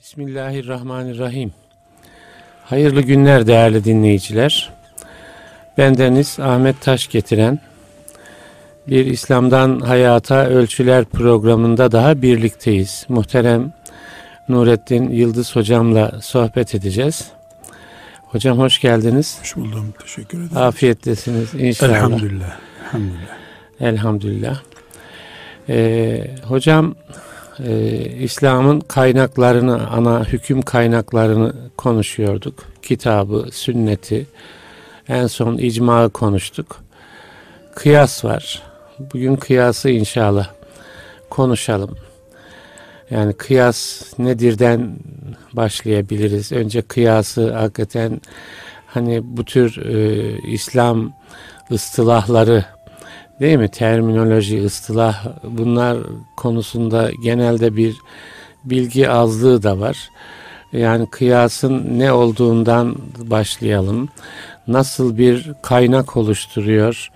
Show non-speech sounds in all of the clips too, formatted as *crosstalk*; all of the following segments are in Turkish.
Bismillahirrahmanirrahim. Hayırlı günler değerli dinleyiciler. Bendeniz Ahmet Taş getiren bir İslam'dan Hayata Ölçüler programında daha birlikteyiz. Muhterem Nurettin Yıldız hocamla sohbet edeceğiz. Hocam hoş geldiniz. Hoş buldum. Teşekkür ederim. Afiyettesiniz inşallah. Elhamdülillah. Elhamdülillah. Elhamdülillah. Ee, hocam e, İslam'ın kaynaklarını, ana hüküm kaynaklarını konuşuyorduk. Kitabı, sünneti, en son icmağı konuştuk. Kıyas var. Bugün kıyası inşallah konuşalım. Yani kıyas nedirden başlayabiliriz. Önce kıyası hakikaten hani bu tür e, İslam ıstılahları değil mi? Terminoloji, ıstılah bunlar konusunda genelde bir bilgi azlığı da var. Yani kıyasın ne olduğundan başlayalım. Nasıl bir kaynak oluşturuyor?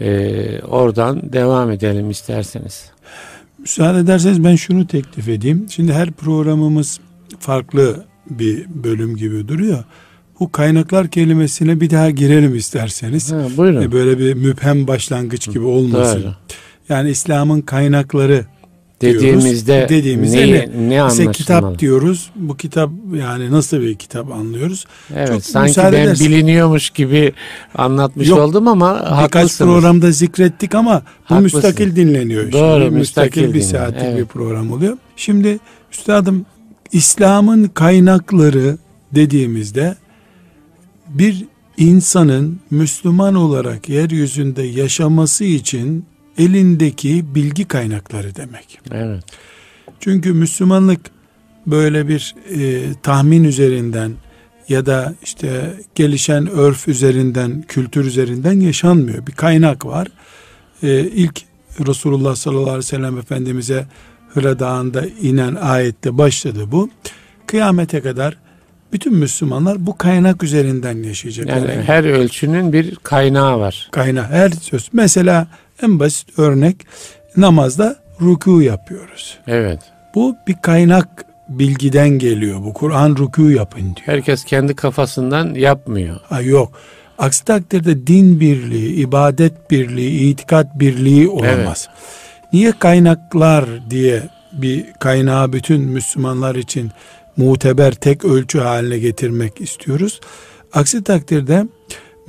Ee, oradan devam edelim isterseniz. Müsaade ederseniz ben şunu teklif edeyim. Şimdi her programımız farklı bir bölüm gibi duruyor. Bu kaynaklar kelimesine bir daha girelim isterseniz. Ha, buyurun. E, Böyle bir müphem başlangıç gibi olmasın. Doğru. Yani İslam'ın kaynakları Dediğimizde, diyoruz. dediğimizde ne, ne? anlaşılmalı? kitap diyoruz. Bu kitap yani nasıl bir kitap anlıyoruz? Evet, Çok sanki ben edersin. biliniyormuş gibi anlatmış Yok, oldum ama Birkaç haklısınız. programda zikrettik ama bu Haklısın. müstakil dinleniyor. Doğru, Bir müstakil müstakil bir saatlik evet. bir program oluyor. Şimdi üstadım İslam'ın kaynakları dediğimizde bir insanın Müslüman olarak yeryüzünde yaşaması için elindeki bilgi kaynakları demek. Evet. Çünkü Müslümanlık böyle bir e, tahmin üzerinden ya da işte gelişen örf üzerinden, kültür üzerinden yaşanmıyor. Bir kaynak var. E, ilk Resulullah sallallahu aleyhi ve sellem Efendimiz'e Hıra Dağı'nda inen ayette başladı bu. Kıyamete kadar bütün Müslümanlar bu kaynak üzerinden yaşayacaklar. Yani her ölçünün bir kaynağı var. kaynak her söz. Mesela en basit örnek namazda ruku yapıyoruz. Evet. Bu bir kaynak bilgiden geliyor. Bu Kur'an ruku yapın diyor. Herkes kendi kafasından yapmıyor. Ha, yok. Aksi takdirde din birliği, ibadet birliği, itikat birliği olamaz. Niye kaynaklar diye bir kaynağı bütün Müslümanlar için muteber tek ölçü haline getirmek istiyoruz. Aksi takdirde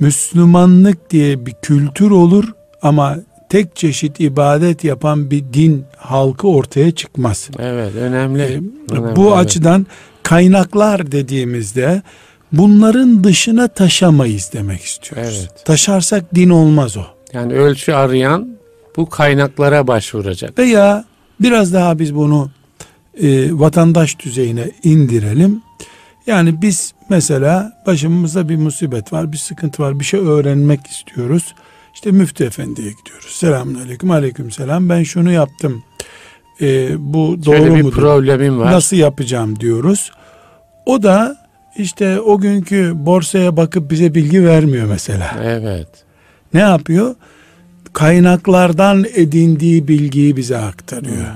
Müslümanlık diye bir kültür olur ama tek çeşit ibadet yapan bir din halkı ortaya çıkmaz. Evet, önemli. Ee, Önemli, bu evet. açıdan kaynaklar dediğimizde bunların dışına taşamayız demek istiyoruz. Evet. Taşarsak din olmaz o. Yani ölçü arayan bu kaynaklara başvuracak. Veya biraz daha biz bunu e, vatandaş düzeyine indirelim. Yani biz mesela başımızda bir musibet var, bir sıkıntı var, bir şey öğrenmek istiyoruz. İşte müftü efendiye gidiyoruz. Selamun aleyküm, aleyküm selam. Ben şunu yaptım. E, bu doğru Şöyle bir mudur? problemim var. Nasıl yapacağım diyoruz. O da işte o günkü borsaya bakıp bize bilgi vermiyor mesela. Evet. Ne yapıyor? Kaynaklardan edindiği bilgiyi bize aktarıyor.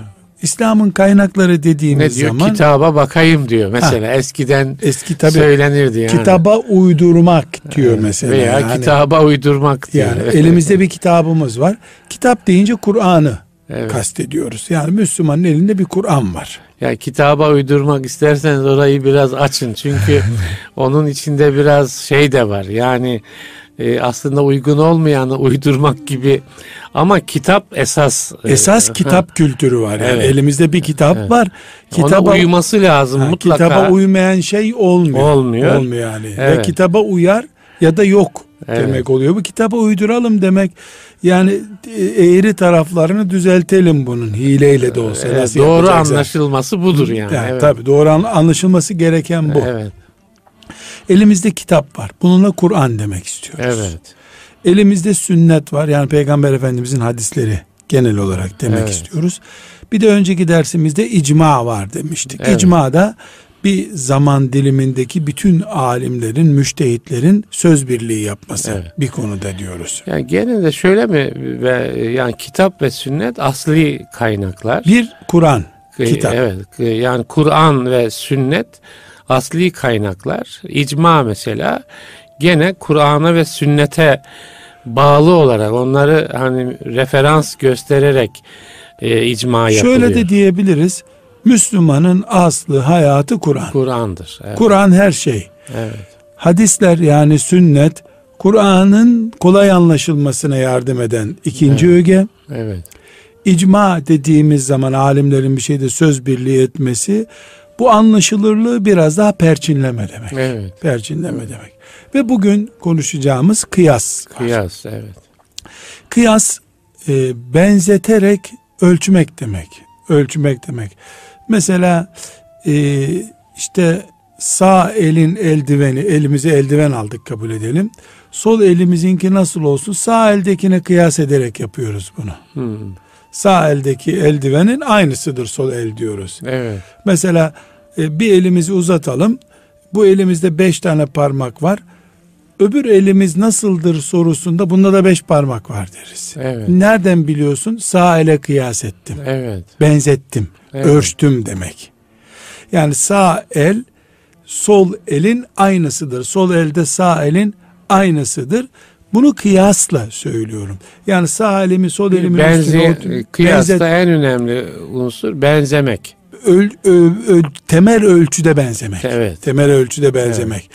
İslam'ın kaynakları dediğimiz Ne diyor? zaman Kitaba bakayım diyor. Mesela eskiden eski tabi söylenirdi yani. kitaba uydurmak diyor mesela. Veya yani, kitaba uydurmak diyor. yani elimizde bir kitabımız var. Kitap deyince Kur'an'ı Evet. kastediyoruz. Yani Müslümanın elinde bir Kur'an var. Ya kitaba uydurmak isterseniz orayı biraz açın. Çünkü *laughs* onun içinde biraz şey de var. Yani e, aslında uygun olmayanı *laughs* uydurmak gibi. Ama kitap esas. e, Esas ha, kitap kültürü var. Yani Evet. elimizde bir kitap Evet. var. Ona Kitaba uyması lazım Ha, mutlaka. Kitaba uymayan şey olmuyor. Olmuyor. Olmuyor yani. Ya Evet. kitaba uyar ya da yok Evet. demek oluyor. Bu kitaba uyduralım demek yani e, eğri taraflarını düzeltelim bunun hileyle de olsa. Evet, doğru anlaşılması budur yani. Yani evet. Tabii doğru an- anlaşılması gereken bu. Evet. Elimizde kitap var. Bununla Kur'an demek istiyoruz. Evet. Elimizde sünnet var. Yani Peygamber Efendimizin hadisleri genel olarak demek Evet. istiyoruz. Bir de önceki dersimizde icma var demiştik. Evet. İcma da bir zaman dilimindeki bütün alimlerin, müştehitlerin söz birliği yapması Evet. bir konuda diyoruz. Yani gene de şöyle mi ve yani kitap ve sünnet asli kaynaklar. Bir Kur'an, kitap. Evet. Yani Kur'an ve sünnet asli kaynaklar. İcma mesela gene Kur'an'a ve sünnete bağlı olarak onları hani referans göstererek e, icma yapılıyor. Şöyle de diyebiliriz. Müslümanın aslı hayatı Kur'an. Kur'an'dır. Evet. Kur'an her şey. evet. Hadisler yani sünnet Kur'an'ın kolay anlaşılmasına yardım eden ikinci Evet. öge. Evet. İcma dediğimiz zaman alimlerin bir şeyde söz birliği etmesi bu anlaşılırlığı biraz daha perçinleme demek. Evet. Perçinleme demek. Ve bugün konuşacağımız kıyas. var. Kıyas evet. Kıyas e, benzeterek ölçmek demek. Ölçmek demek. Mesela e, işte sağ elin eldiveni, elimize eldiven aldık kabul edelim. Sol elimizinki nasıl olsun? Sağ eldekine kıyas ederek yapıyoruz bunu. Hmm. Sağ eldeki eldivenin aynısıdır sol el diyoruz. Evet. Mesela e, bir elimizi uzatalım. Bu elimizde beş tane parmak var. Öbür elimiz nasıldır sorusunda bunda da beş parmak var deriz. Evet. Nereden biliyorsun? Sağ ele kıyas ettim. Evet. Benzettim. Evet. Ölçtüm demek. Yani sağ el sol elin aynısıdır. Sol elde sağ elin aynısıdır. Bunu kıyasla söylüyorum. Yani sağ elimi sol elimin Benze, üstüne otur- kıyasta benzet- en önemli unsur benzemek. öl- ö- ö- temel ölçüde benzemek. Evet. Temel ölçüde benzemek.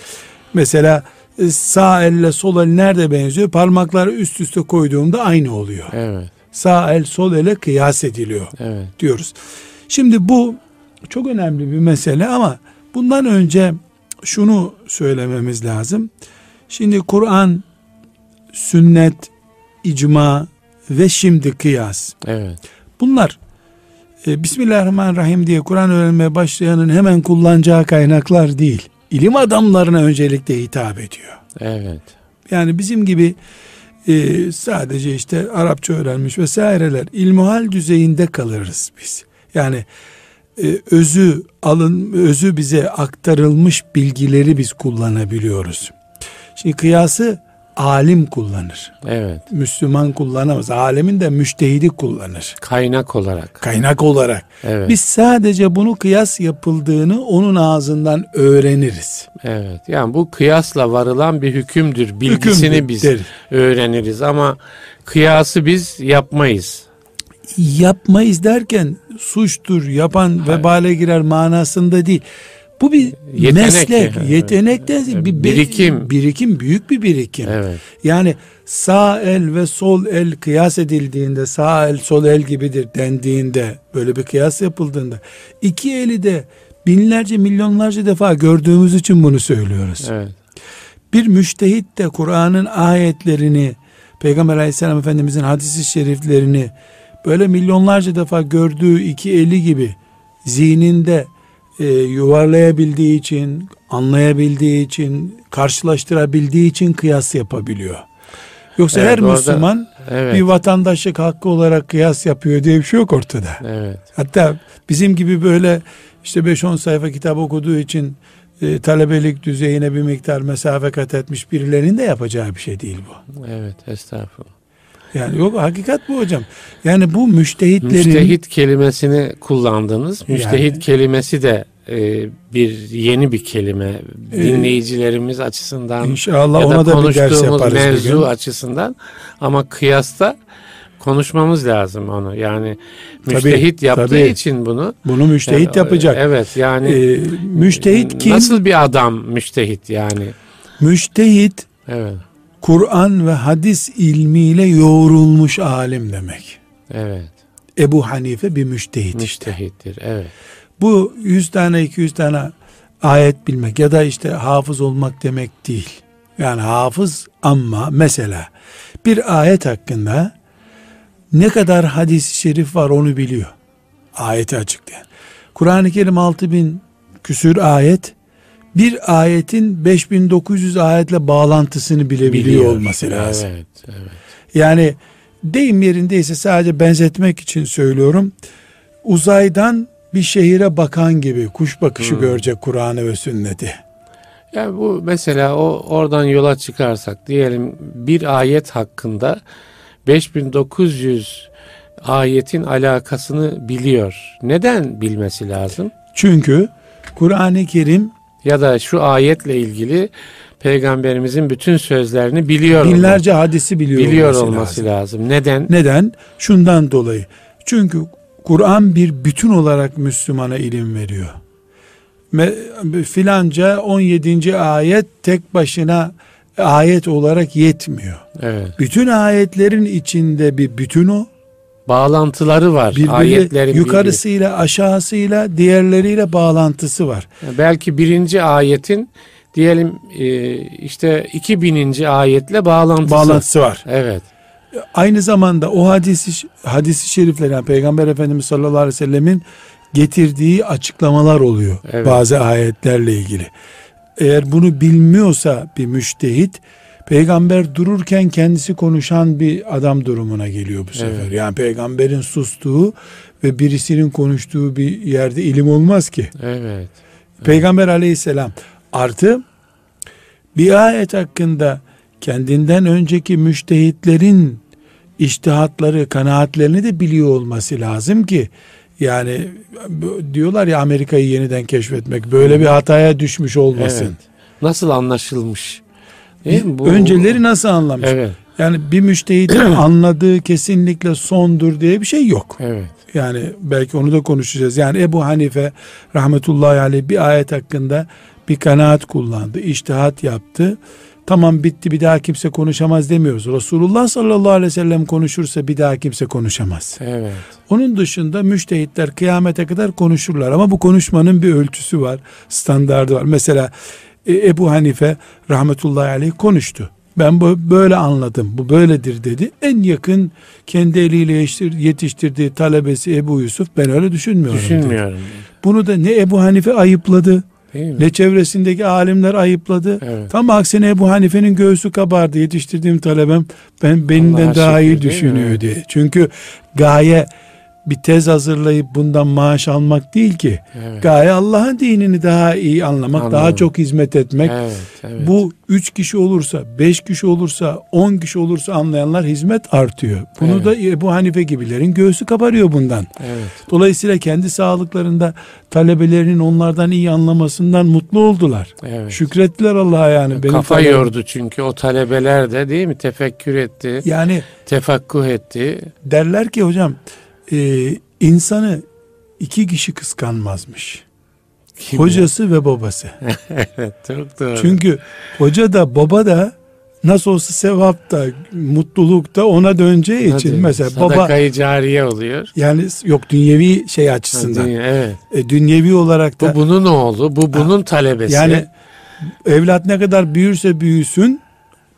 Mesela e, sağ elle sol el nerede benziyor? Parmakları üst üste koyduğumda aynı oluyor. Evet. Sağ el sol ele kıyas ediliyor Evet. diyoruz. Şimdi bu çok önemli bir mesele ama bundan önce şunu söylememiz lazım. Şimdi Kur'an, sünnet, icma ve şimdi kıyas. Evet. Bunlar e, Bismillahirrahmanirrahim diye Kur'an öğrenmeye başlayanın hemen kullanacağı kaynaklar değil. İlim adamlarına öncelikle hitap ediyor. Evet. Yani bizim gibi e, sadece işte Arapça öğrenmiş vesaireler ilmuhal düzeyinde kalırız biz. Yani e, özü alın özü bize aktarılmış bilgileri biz kullanabiliyoruz. Şimdi kıyası alim kullanır. Evet. Müslüman kullanamaz. Alemin de müştehidi kullanır. Kaynak olarak. Kaynak olarak. Evet. Biz sadece bunu kıyas yapıldığını onun ağzından öğreniriz. Evet. Yani bu kıyasla varılan bir hükümdür. Bilgisini Hükümdür biz deriz. öğreniriz ama kıyası biz yapmayız. yapmayız derken suçtur, yapan vebale girer manasında değil. Bu bir Yetenek meslek, yani. yetenekten bir bir- Birikim. birikim büyük bir birikim. Evet. Yani sağ el ve sol el kıyas edildiğinde sağ el sol el gibidir dendiğinde böyle bir kıyas yapıldığında iki eli de binlerce milyonlarca defa gördüğümüz için bunu söylüyoruz. Evet. Bir müştehit de Kur'an'ın ayetlerini, Peygamber aleyhisselam efendimizin hadisi şeriflerini böyle milyonlarca defa gördüğü iki eli gibi zihninde e, yuvarlayabildiği için, anlayabildiği için, karşılaştırabildiği için kıyas yapabiliyor. Yoksa Evet, her orada- Müslüman Evet. bir vatandaşlık hakkı olarak kıyas yapıyor diye bir şey yok ortada. Evet. Hatta bizim gibi böyle işte 5-10 sayfa kitap okuduğu için e, talebelik düzeyine bir miktar mesafe kat etmiş birilerinin de yapacağı bir şey değil bu. Evet. Estağfurullah. Yani yok hakikat bu hocam. Yani bu müştehitlerin Müştehit kelimesini kullandınız. Müştehit Yani. kelimesi de e, bir yeni bir kelime. Dinleyicilerimiz açısından inşallah ya da ona da bir ders yaparız mevzu gün. açısından ama kıyasta konuşmamız lazım onu. Yani müştehit yaptığı tabii. için bunu Bunu müştehit e, yapacak. Evet yani Ee, müştehit kim? Nasıl bir adam müştehit yani? Müştehit Evet. Kur'an ve hadis ilmiyle yoğrulmuş alim demek. Evet. Ebu Hanife bir müştehit. Müştehittir. Evet. Bu 100 tane 200 tane ayet bilmek ya da işte hafız olmak demek değil. Yani hafız ama mesela bir ayet hakkında ne kadar hadis-i şerif var onu biliyor. Ayeti açıklayan. Kur'an-ı Kerim 6000 küsür ayet bir ayetin 5900 ayetle bağlantısını bile biliyor Biliyor. olması lazım. Evet. Evet. Yani deyim yerindeyse sadece benzetmek için söylüyorum. Uzaydan bir şehire bakan gibi kuş bakışı Hmm. görecek Kur'an'ı ve sünneti. Yani bu mesela o oradan yola çıkarsak diyelim bir ayet hakkında 5900 ayetin alakasını biliyor. Neden bilmesi lazım? Çünkü Kur'an-ı Kerim ya da şu ayetle ilgili peygamberimizin bütün sözlerini biliyor binlerce olması, hadisi biliyor, biliyor olması, olması lazım. lazım. Neden? Neden? Şundan dolayı. Çünkü Kur'an bir bütün olarak Müslümana ilim veriyor. Filanca 17. ayet tek başına ayet olarak yetmiyor. Evet. Bütün ayetlerin içinde bir bütün o. Bağlantıları var. Birbiri, ayetlerin yukarısıyla birbiri. aşağısıyla diğerleriyle bağlantısı var. Belki birinci ayetin diyelim e, işte 2000. ayetle bağlantısı, bağlantısı var. Evet. Aynı zamanda o hadisi hadisi şerifler yani Peygamber Efendimiz sallallahu aleyhi ve sellemin getirdiği açıklamalar oluyor evet. bazı ayetlerle ilgili. Eğer bunu bilmiyorsa bir müştehit peygamber dururken kendisi konuşan bir adam durumuna geliyor bu sefer. Evet. Yani peygamberin sustuğu ve birisinin konuştuğu bir yerde ilim olmaz ki. Evet. Peygamber aleyhisselam artı bir ayet hakkında kendinden önceki müştehitlerin iştihatları, kanaatlerini de biliyor olması lazım ki yani diyorlar ya Amerika'yı yeniden keşfetmek böyle bir hataya düşmüş olmasın. Evet. Nasıl anlaşılmış? Değil mi? Bu, Önceleri nasıl anlamış? Evet. Yani bir müştehidin *clears throat* anladığı kesinlikle sondur diye bir şey yok. Evet. Yani belki onu da konuşacağız. Yani Ebu Hanife rahmetullahi aleyh bir ayet hakkında bir kanaat kullandı, iştihat yaptı. Tamam bitti bir daha kimse konuşamaz demiyoruz. Resulullah sallallahu aleyhi ve sellem konuşursa bir daha kimse konuşamaz. Evet. Onun dışında müştehitler kıyamete kadar konuşurlar ama bu konuşmanın bir ölçüsü var, standardı var. Mesela e, Ebu Hanife rahmetullahi aleyh konuştu. Ben bu böyle anladım. Bu böyledir dedi. En yakın kendi eliyle yetiştirdiği talebesi Ebu Yusuf ben öyle düşünmüyorum. Düşünmüyorum. Dedi. Bunu da ne Ebu Hanife ayıpladı ne çevresindeki alimler ayıpladı. Evet. Tam aksine Ebu Hanife'nin göğsü kabardı. Yetiştirdiğim talebem ben benimden daha iyi düşünüyor diye. Çünkü gaye bir tez hazırlayıp bundan maaş almak değil ki. Evet. Gaye Allah'ın dinini daha iyi anlamak, Anladım. daha çok hizmet etmek. Evet, evet. Bu üç kişi olursa, beş kişi olursa, on kişi olursa anlayanlar hizmet artıyor. Bunu evet. da Ebu Hanife gibilerin göğsü kabarıyor bundan. Evet. Dolayısıyla kendi sağlıklarında talebelerinin onlardan iyi anlamasından mutlu oldular. Evet. Şükrettiler Allah'a yani. Benim Kafa yordu çünkü o talebeler de değil mi tefekkür etti. Yani tefakkuh etti. Derler ki hocam e, insanı iki kişi kıskanmazmış. Kim Hocası ya? ve babası. *laughs* çok doğru. Çünkü hoca da baba da nasıl olsa sevap da mutluluk da ona döneceği için Hadi, mesela baba sadakayı cariye oluyor. Yani yok dünyevi şey açısından. Ha, dünya, evet. E, dünyevi olarak da bu bunun oğlu, bu bunun ha, talebesi. Yani evlat ne kadar büyürse büyüsün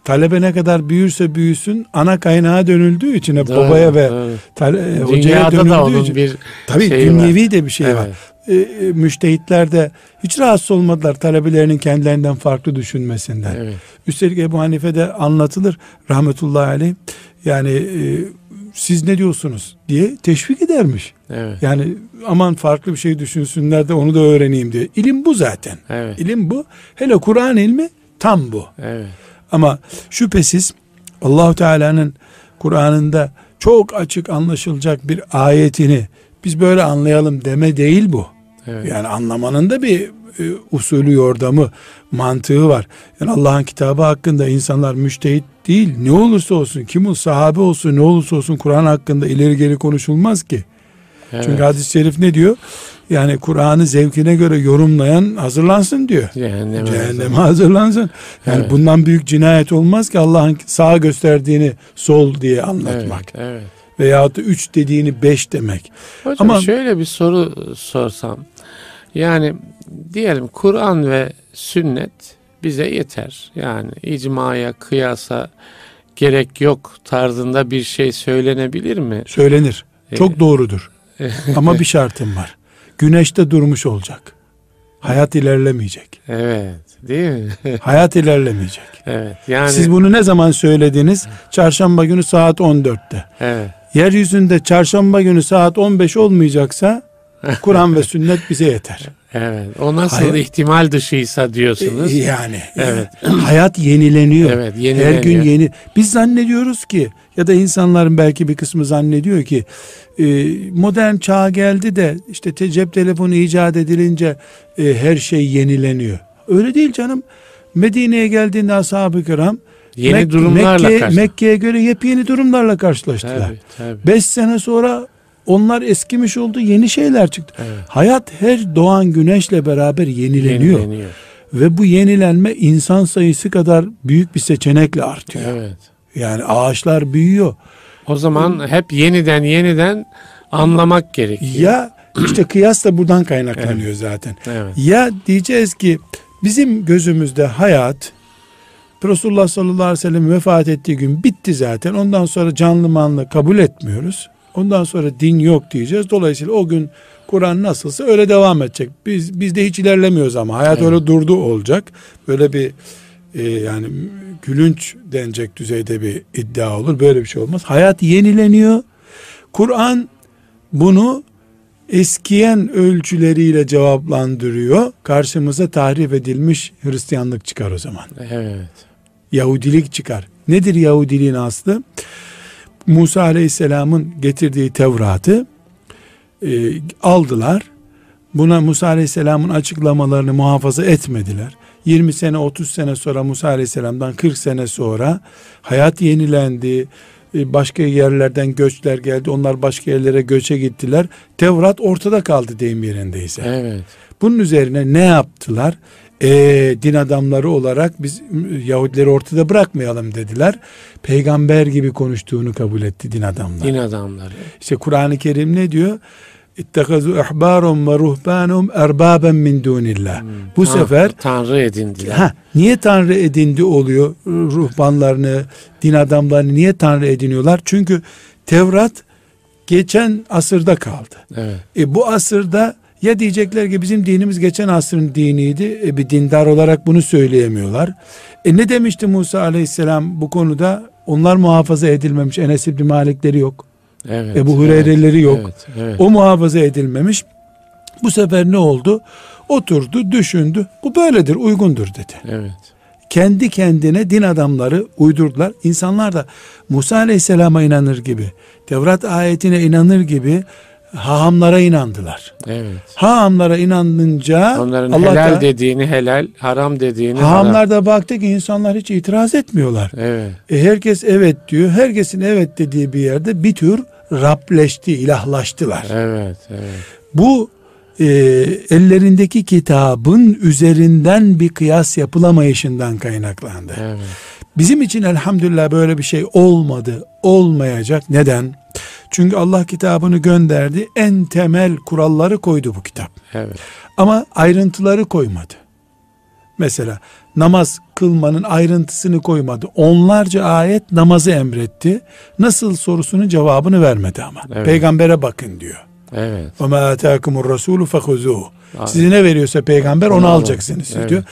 talebe ne kadar büyürse büyüsün ana kaynağa dönüldüğü için hep babaya ve tale, hocaya dönüldüğü için bir tabii dünyevi var. de bir şey evet. var. E, e, müştehitler de hiç rahatsız olmadılar talebelerinin kendilerinden farklı düşünmesinden. Evet. Üstelik Ebu Hanife de anlatılır rahmetullahi aleyh. Yani e, siz ne diyorsunuz diye teşvik edermiş. Evet. Yani aman farklı bir şey düşünsünler de onu da öğreneyim diye. İlim bu zaten. Evet. İlim bu. Hele Kur'an ilmi tam bu. Evet. Ama şüphesiz allah Teala'nın Kur'an'ında çok açık anlaşılacak bir ayetini biz böyle anlayalım deme değil bu. Evet. Yani anlamanın da bir e, usulü yordamı, mantığı var. Yani Allah'ın kitabı hakkında insanlar müştehit değil. Ne olursa olsun, kim o sahabe olsun, ne olursa olsun Kur'an hakkında ileri geri konuşulmaz ki. Evet. Çünkü hadis-i şerif ne diyor? Yani Kur'an'ı zevkine göre yorumlayan hazırlansın diyor. Cehenneme, Cehenneme hazırlansın. Yani evet. bundan büyük cinayet olmaz ki Allah'ın sağa gösterdiğini sol diye anlatmak. Evet, evet. Veyahut da üç dediğini beş demek. Hocam Ama şöyle bir soru sorsam. Yani diyelim Kur'an ve sünnet bize yeter. Yani icmaya, kıyasa gerek yok tarzında bir şey söylenebilir mi? Söylenir. Çok ee, doğrudur. Ama *laughs* bir şartım var. Güneşte durmuş olacak. Hayat ilerlemeyecek. Evet, değil mi? *laughs* Hayat ilerlemeyecek. Evet. Yani Siz bunu ne zaman söylediniz? Çarşamba günü saat 14'te. Evet. Yeryüzünde çarşamba günü saat 15 olmayacaksa Kur'an ve sünnet bize yeter. Evet. O nasıl Hayat, ihtimal dışıysa diyorsunuz. Yani. Evet. hayat yenileniyor. Evet, yenileniyor. Her gün yeni. Biz zannediyoruz ki ya da insanların belki bir kısmı zannediyor ki e, modern çağ geldi de işte te, cep telefonu icat edilince e, her şey yenileniyor. Öyle değil canım. Medine'ye geldiğinde ashab-ı kiram Yeni Mek- durumlarla Mekke, Mekke'ye göre yepyeni durumlarla karşılaştılar. Tabii, tabii. Beş sene sonra onlar eskimiş oldu yeni şeyler çıktı. Evet. Hayat her doğan güneşle beraber yenileniyor. yenileniyor. Ve bu yenilenme insan sayısı kadar büyük bir seçenekle artıyor. Evet. Yani ağaçlar büyüyor. O zaman hep yeniden yeniden anlamak gerekiyor. Ya işte kıyas da buradan kaynaklanıyor evet. zaten. Evet. Ya diyeceğiz ki bizim gözümüzde hayat Resulullah sallallahu aleyhi ve sellem vefat ettiği gün bitti zaten. Ondan sonra canlı manlı kabul etmiyoruz. Ondan sonra din yok diyeceğiz. Dolayısıyla o gün Kur'an nasılsa öyle devam edecek. Biz biz de hiç ilerlemiyoruz ama hayat evet. öyle durdu olacak. Böyle bir e, yani gülünç denecek düzeyde bir iddia olur. Böyle bir şey olmaz. Hayat yenileniyor. Kur'an bunu eskiyen ölçüleriyle cevaplandırıyor. Karşımıza tahrif edilmiş Hristiyanlık çıkar o zaman. Evet. Yahudilik çıkar. Nedir Yahudiliğin aslı? Musa Aleyhisselam'ın getirdiği Tevrat'ı e, aldılar. Buna Musa Aleyhisselam'ın açıklamalarını muhafaza etmediler. 20 sene 30 sene sonra Musa Aleyhisselam'dan 40 sene sonra hayat yenilendi. E, başka yerlerden göçler geldi. Onlar başka yerlere göçe gittiler. Tevrat ortada kaldı deyim yerindeyse. Evet. Bunun üzerine ne yaptılar? E, din adamları olarak biz Yahudileri ortada bırakmayalım dediler. Peygamber gibi konuştuğunu kabul etti din adamları. Din adamları. İşte Kur'an-ı Kerim ne diyor? İttehazu ihbarum ve ruhbanum erbaben min dunillah. Hmm. Bu ha, sefer tanrı edindiler. Ha, niye tanrı edindi oluyor? Ruhbanlarını, din adamlarını niye tanrı ediniyorlar? Çünkü Tevrat geçen asırda kaldı. Evet. E, bu asırda ya diyecekler ki bizim dinimiz geçen asrın diniydi. E bir dindar olarak bunu söyleyemiyorlar. E ne demişti Musa aleyhisselam bu konuda? Onlar muhafaza edilmemiş. Enes İbni Malikleri yok. Evet, Ebu Hureyre'leri evet, yok. Evet, evet. O muhafaza edilmemiş. Bu sefer ne oldu? Oturdu, düşündü. Bu böyledir, uygundur dedi. Evet. Kendi kendine din adamları uydurdular. İnsanlar da Musa Aleyhisselam'a inanır gibi, Tevrat ayetine inanır gibi hahamlara inandılar. Evet. Hahamlara inanınca onların Allah helal da, dediğini helal, haram dediğini hahamlar haram. da baktı ki insanlar hiç itiraz etmiyorlar. Evet. E herkes evet diyor. Herkesin evet dediği bir yerde bir tür Rableşti, ilahlaştılar. Evet, evet. Bu e, ellerindeki kitabın üzerinden bir kıyas yapılamayışından kaynaklandı. Evet. Bizim için elhamdülillah böyle bir şey olmadı, olmayacak. Neden? Çünkü Allah kitabını gönderdi. En temel kuralları koydu bu kitap. Evet. Ama ayrıntıları koymadı. Mesela namaz kılmanın ayrıntısını koymadı. Onlarca ayet namazı emretti. Nasıl sorusunun cevabını vermedi ama. Evet. Peygambere bakın diyor. Evet. Ve ma ataakumur rasulu fehuzuhu. Size ne veriyorsa peygamber onu, onu alacaksınız evet. diyor.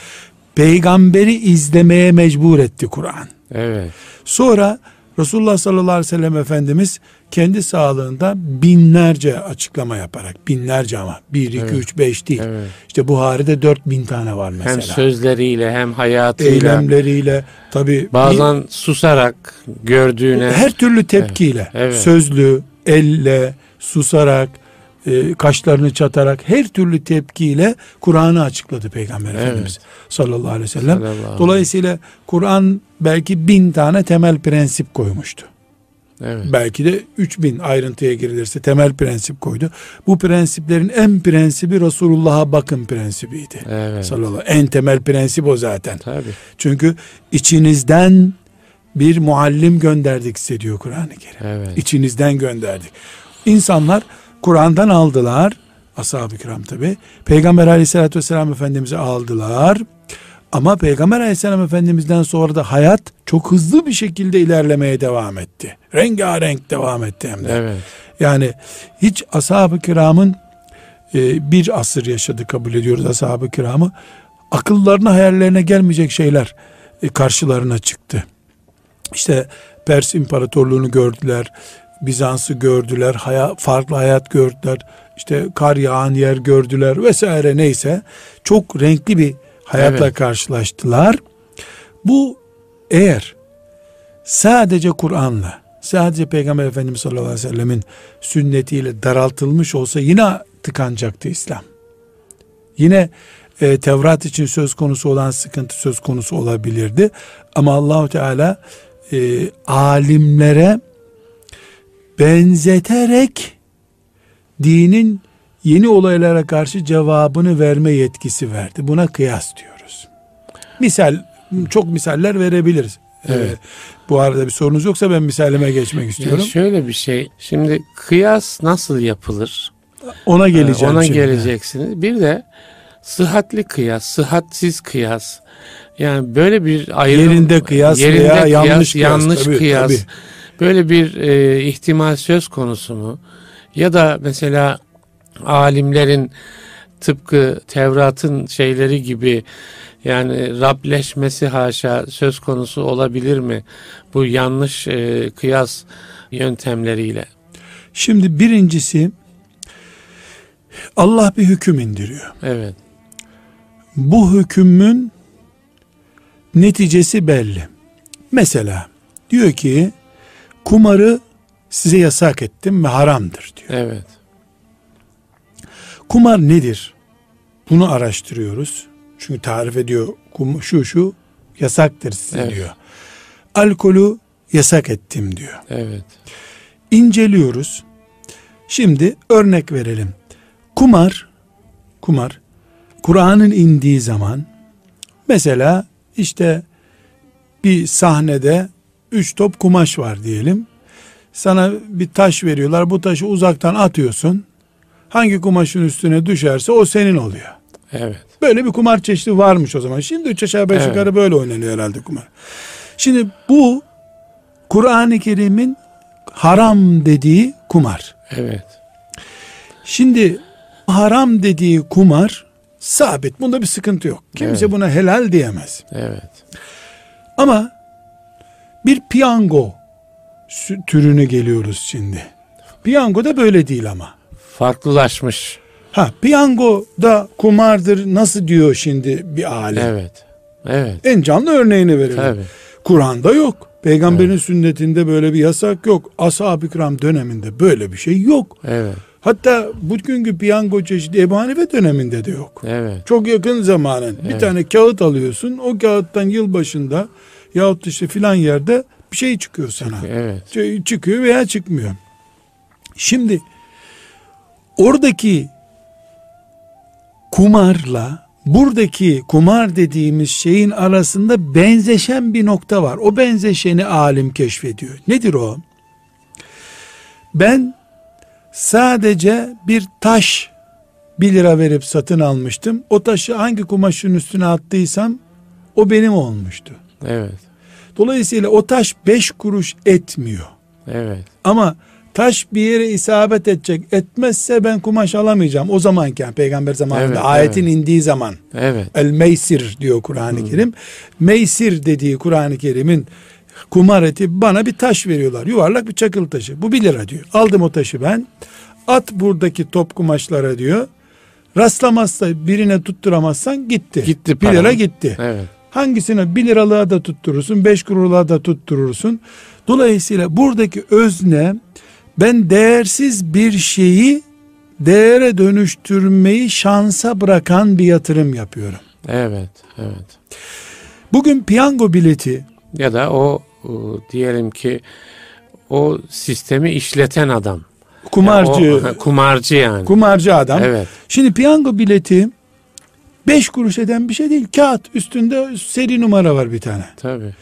Peygamberi izlemeye mecbur etti Kur'an. Evet. Sonra Resulullah sallallahu aleyhi ve sellem Efendimiz kendi sağlığında binlerce açıklama yaparak binlerce ama bir iki evet. üç beş değil. Evet. İşte Buhari'de dört bin tane var mesela. Hem sözleriyle hem hayatıyla. Eylemleriyle tabi. Bazen bir, susarak gördüğüne. Her türlü tepkiyle. Evet. Sözlü, elle, susarak, e, kaşlarını çatarak her türlü tepkiyle Kur'an'ı açıkladı Peygamber evet. Efendimiz sallallahu aleyhi ve sellem. Dolayısıyla Kur'an belki bin tane temel prensip koymuştu. Evet. Belki de 3000 ayrıntıya girilirse temel prensip koydu. Bu prensiplerin en prensibi Resulullah'a bakın prensibiydi. Evet. Sallallahu. En temel prensip o zaten. Tabii. Çünkü içinizden bir muallim gönderdik size diyor Kur'an-ı Kerim. Evet. İçinizden gönderdik. İnsanlar Kur'an'dan aldılar. Ashab-ı kiram tabi. Peygamber aleyhissalatü vesselam Efendimiz'i aldılar. Ama Peygamber aleyhisselam Efendimiz'den sonra da hayat çok hızlı bir şekilde ilerlemeye devam etti. Rengarenk devam etti hem de. Evet. Yani hiç ashab-ı kiramın e, bir asır yaşadı kabul ediyoruz ashab-ı kiramı. Akıllarına hayallerine gelmeyecek şeyler e, karşılarına çıktı. İşte Pers İmparatorluğunu gördüler. Bizans'ı gördüler, hayat, farklı hayat gördüler. işte kar yağan yer gördüler vesaire neyse çok renkli bir hayatla evet. karşılaştılar. Bu eğer sadece Kur'an'la sadece Peygamber Efendimiz sallallahu aleyhi ve sellemin sünnetiyle daraltılmış olsa yine tıkanacaktı İslam. Yine e, Tevrat için söz konusu olan sıkıntı söz konusu olabilirdi. Ama Allahu Teala e, alimlere benzeterek dinin yeni olaylara karşı cevabını verme yetkisi verdi. Buna kıyas diyoruz. Misal çok misaller verebiliriz. Evet. Ee, bu arada bir sorunuz yoksa ben misalime geçmek istiyorum. Ya şöyle bir şey. Şimdi kıyas nasıl yapılır? Ona geleceğim. Ona şimdi. geleceksiniz. Bir de sıhhatli kıyas, sıhhatsiz kıyas. Yani böyle bir ayrım yerinde kıyas yerinde veya kıyas, yanlış kıyas, yanlış tabii, kıyas. Tabii. Böyle bir e, ihtimal söz konusu mu? Ya da mesela alimlerin tıpkı Tevrat'ın şeyleri gibi yani Rableşmesi haşa söz konusu olabilir mi? Bu yanlış e, kıyas yöntemleriyle. Şimdi birincisi Allah bir hüküm indiriyor. Evet. Bu hükümün neticesi belli. Mesela diyor ki kumarı size yasak ettim ve haramdır diyor. Evet. Kumar nedir? Bunu araştırıyoruz. Çünkü tarif ediyor şu şu yasaktır size evet. diyor. Alkolü yasak ettim diyor. Evet. İnceliyoruz. Şimdi örnek verelim. Kumar, kumar, Kur'an'ın indiği zaman mesela işte bir sahnede üç top kumaş var diyelim. Sana bir taş veriyorlar. Bu taşı uzaktan atıyorsun. Hangi kumaşın üstüne düşerse o senin oluyor. Evet. Böyle bir kumar çeşidi varmış o zaman. Şimdi üç aşağı beş evet. yukarı böyle oynanıyor herhalde kumar. Şimdi bu Kur'an-ı Kerim'in haram dediği kumar. Evet. Şimdi haram dediği kumar sabit. Bunda bir sıkıntı yok. Kimse evet. buna helal diyemez. Evet. Ama bir piyango türünü geliyoruz şimdi. Piyango da böyle değil ama. Farklılaşmış. Ha piyango da kumardır nasıl diyor şimdi bir alim. Evet. Evet. En canlı örneğini verelim. Tabii. Kur'an'da yok. Peygamberin evet. sünnetinde böyle bir yasak yok. Ashab-ı kiram döneminde böyle bir şey yok. Evet. Hatta bugünkü piyango çeşidi Ebu Hanife döneminde de yok. Evet. Çok yakın zamanın. Evet. Bir tane kağıt alıyorsun. O kağıttan yıl başında yahut işte filan yerde bir şey çıkıyor sana. Evet. Çıkıyor veya çıkmıyor. Şimdi oradaki kumarla buradaki kumar dediğimiz şeyin arasında benzeşen bir nokta var. O benzeşeni alim keşfediyor. Nedir o? Ben sadece bir taş bir lira verip satın almıştım. O taşı hangi kumaşın üstüne attıysam o benim olmuştu. Evet. Dolayısıyla o taş beş kuruş etmiyor. Evet. Ama taş bir yere isabet edecek etmezse ben kumaş alamayacağım. O zamanken peygamber zamanında evet, ayetin evet. indiği zaman. Evet. El meysir diyor Kur'an-ı hmm. Kerim. Meysir dediği Kur'an-ı Kerim'in kumar eti bana bir taş veriyorlar. Yuvarlak bir çakıl taşı. Bu bir lira diyor. Aldım o taşı ben. At buradaki top kumaşlara diyor. Rastlamazsa birine tutturamazsan gitti. Gitti. Bir lira gitti. Evet. Hangisine bir liralığa da tutturursun, beş kuruluğa da tutturursun. Dolayısıyla buradaki özne ben değersiz bir şeyi değere dönüştürmeyi şansa bırakan bir yatırım yapıyorum. Evet, evet. Bugün piyango bileti ya da o, o diyelim ki o sistemi işleten adam. Kumarcı. Yani o, kumarcı yani. Kumarcı adam. Evet. Şimdi piyango bileti 5 kuruş eden bir şey değil. Kağıt üstünde seri numara var bir tane. Tabii.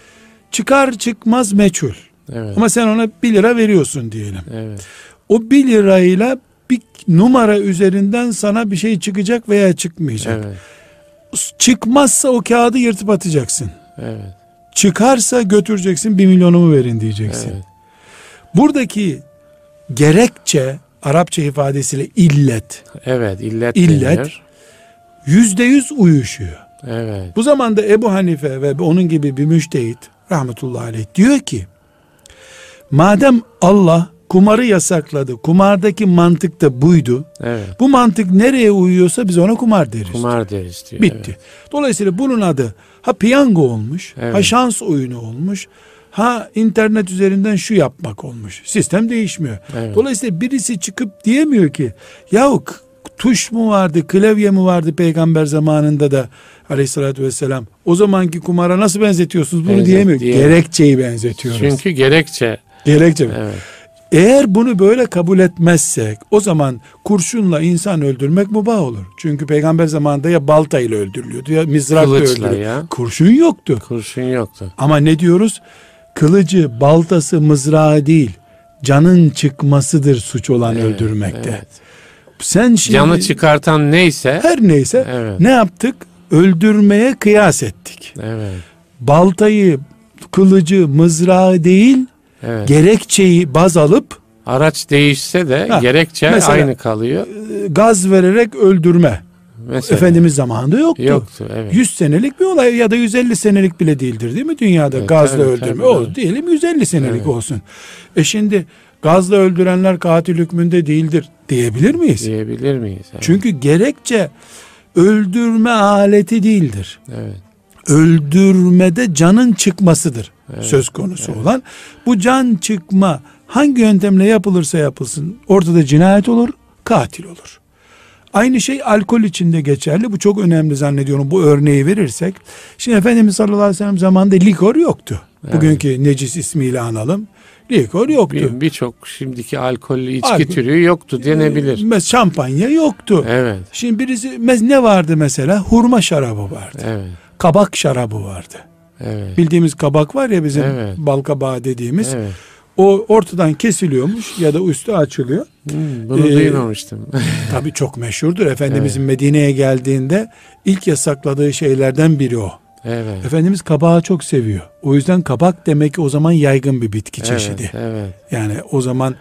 Çıkar çıkmaz meçhul. Evet. Ama sen ona 1 lira veriyorsun diyelim. Evet. O 1 lirayla bir numara üzerinden sana bir şey çıkacak veya çıkmayacak. Evet. Çıkmazsa o kağıdı yırtıp atacaksın. Evet. Çıkarsa götüreceksin bir milyonumu verin diyeceksin. Evet. Buradaki gerekçe Arapça ifadesiyle illet. Evet illet. İllet yüzde yüz uyuşuyor. Evet. Bu zamanda Ebu Hanife ve onun gibi bir müştehit rahmetullahi aleyh diyor ki madem Allah kumarı yasakladı. Kumardaki mantık da buydu. Evet. Bu mantık nereye uyuyorsa biz ona kumar deriz. Kumar deriz diyor. Bitti. Evet. Dolayısıyla bunun adı ha piyango olmuş, ha Evet. şans oyunu olmuş, ha internet üzerinden şu yapmak olmuş. Sistem değişmiyor. Evet. Dolayısıyla birisi çıkıp diyemiyor ki yahu tuş mu vardı, klavye mi vardı peygamber zamanında da aleyhissalatü vesselam. O zamanki kumara nasıl benzetiyorsunuz bunu Benzet- diyemiyor. diyemiyor. Gerekçeyi benzetiyoruz. Çünkü gerekçe. Gerekçe. Evet. Eğer bunu böyle kabul etmezsek o zaman kurşunla insan öldürmek mubah olur. Çünkü peygamber zamanında ya baltayla öldürülüyordu ya mızrakla öldürülüyordu. ya. Kurşun yoktu. Kurşun yoktu. Ama ne diyoruz? Kılıcı, baltası, mızrağı değil. Canın çıkmasıdır suç olan Evet, öldürmekte. evet. Sen şimdi Canı çıkartan neyse. her neyse Evet. ne yaptık? Öldürmeye kıyas ettik. Evet. Baltayı, kılıcı, mızrağı değil, Evet. gerekçeyi baz alıp Araç değişse de Ha, gerekçe aynı kalıyor. e, gaz vererek öldürme. Mesela. Efendimiz zamanında yoktu. Yoktu. Evet. 100 senelik bir olay ya da 150 senelik bile değildir değil mi dünyada Evet, gazla tabii, öldürme. tabii, o diyelim 150 senelik Evet. olsun. E şimdi gazla öldürenler katil hükmünde değildir diyebilir miyiz? Diyebilir miyiz? Evet. Çünkü gerekçe öldürme aleti değildir. Evet. Öldürmede canın çıkmasıdır söz konusu olan. Bu can çıkma hangi yöntemle yapılırsa yapılsın ortada cinayet olur, katil olur. Aynı şey alkol için de geçerli. Bu çok önemli zannediyorum bu örneği verirsek. Şimdi Efendimiz sallallahu aleyhi ve sellem zamanında likor yoktu. Evet. Bugünkü necis ismiyle analım. Likor yoktu. Bir- Birçok şimdiki alkollü içki Alkol- türü yoktu denebilir. Mes- Şampanya yoktu. Evet. Şimdi birisi ne vardı mesela? Hurma şarabı vardı. Evet. Kabak şarabı vardı. Evet. Bildiğimiz kabak var ya bizim Evet. bal kabağı dediğimiz. Evet. O ortadan kesiliyormuş ya da üstü açılıyor. Hmm, bunu Ee, duymamıştım. *laughs* Tabii çok meşhurdur. Efendimizin Medine'ye geldiğinde ilk yasakladığı şeylerden biri o. evet. Efendimiz kabağı çok seviyor. O yüzden kabak demek ki o zaman yaygın bir bitki çeşidi. Evet, evet. Yani o zaman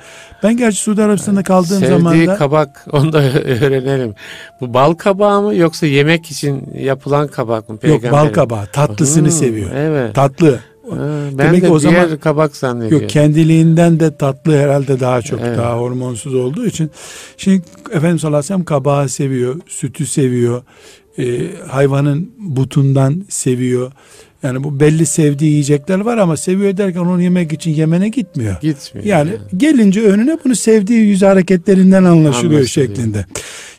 ben gerçi Suudi Arabistan'da kaldığım Sevdiği zaman da kabak *laughs* onu da öğrenelim. Bu bal kabağı mı yoksa yemek için yapılan kabak mı? yok bal kabağı tatlısını Hmm, seviyor. Evet. Tatlı. Ben Demek de o diğer zaman- kabak zannediyorum. Yok kendiliğinden de tatlı herhalde daha çok Evet. daha hormonsuz olduğu için. Şimdi Efendimiz sallallahu aleyhi ve sellem kabağı seviyor, sütü seviyor, e, hayvanın butundan seviyor. Yani bu belli sevdiği yiyecekler var ama seviyor derken onu yemek için Yemen'e gitmiyor. Gitmiyor. Yani gelince önüne bunu sevdiği yüz hareketlerinden anlaşılıyor Anlaşılıyor. şeklinde.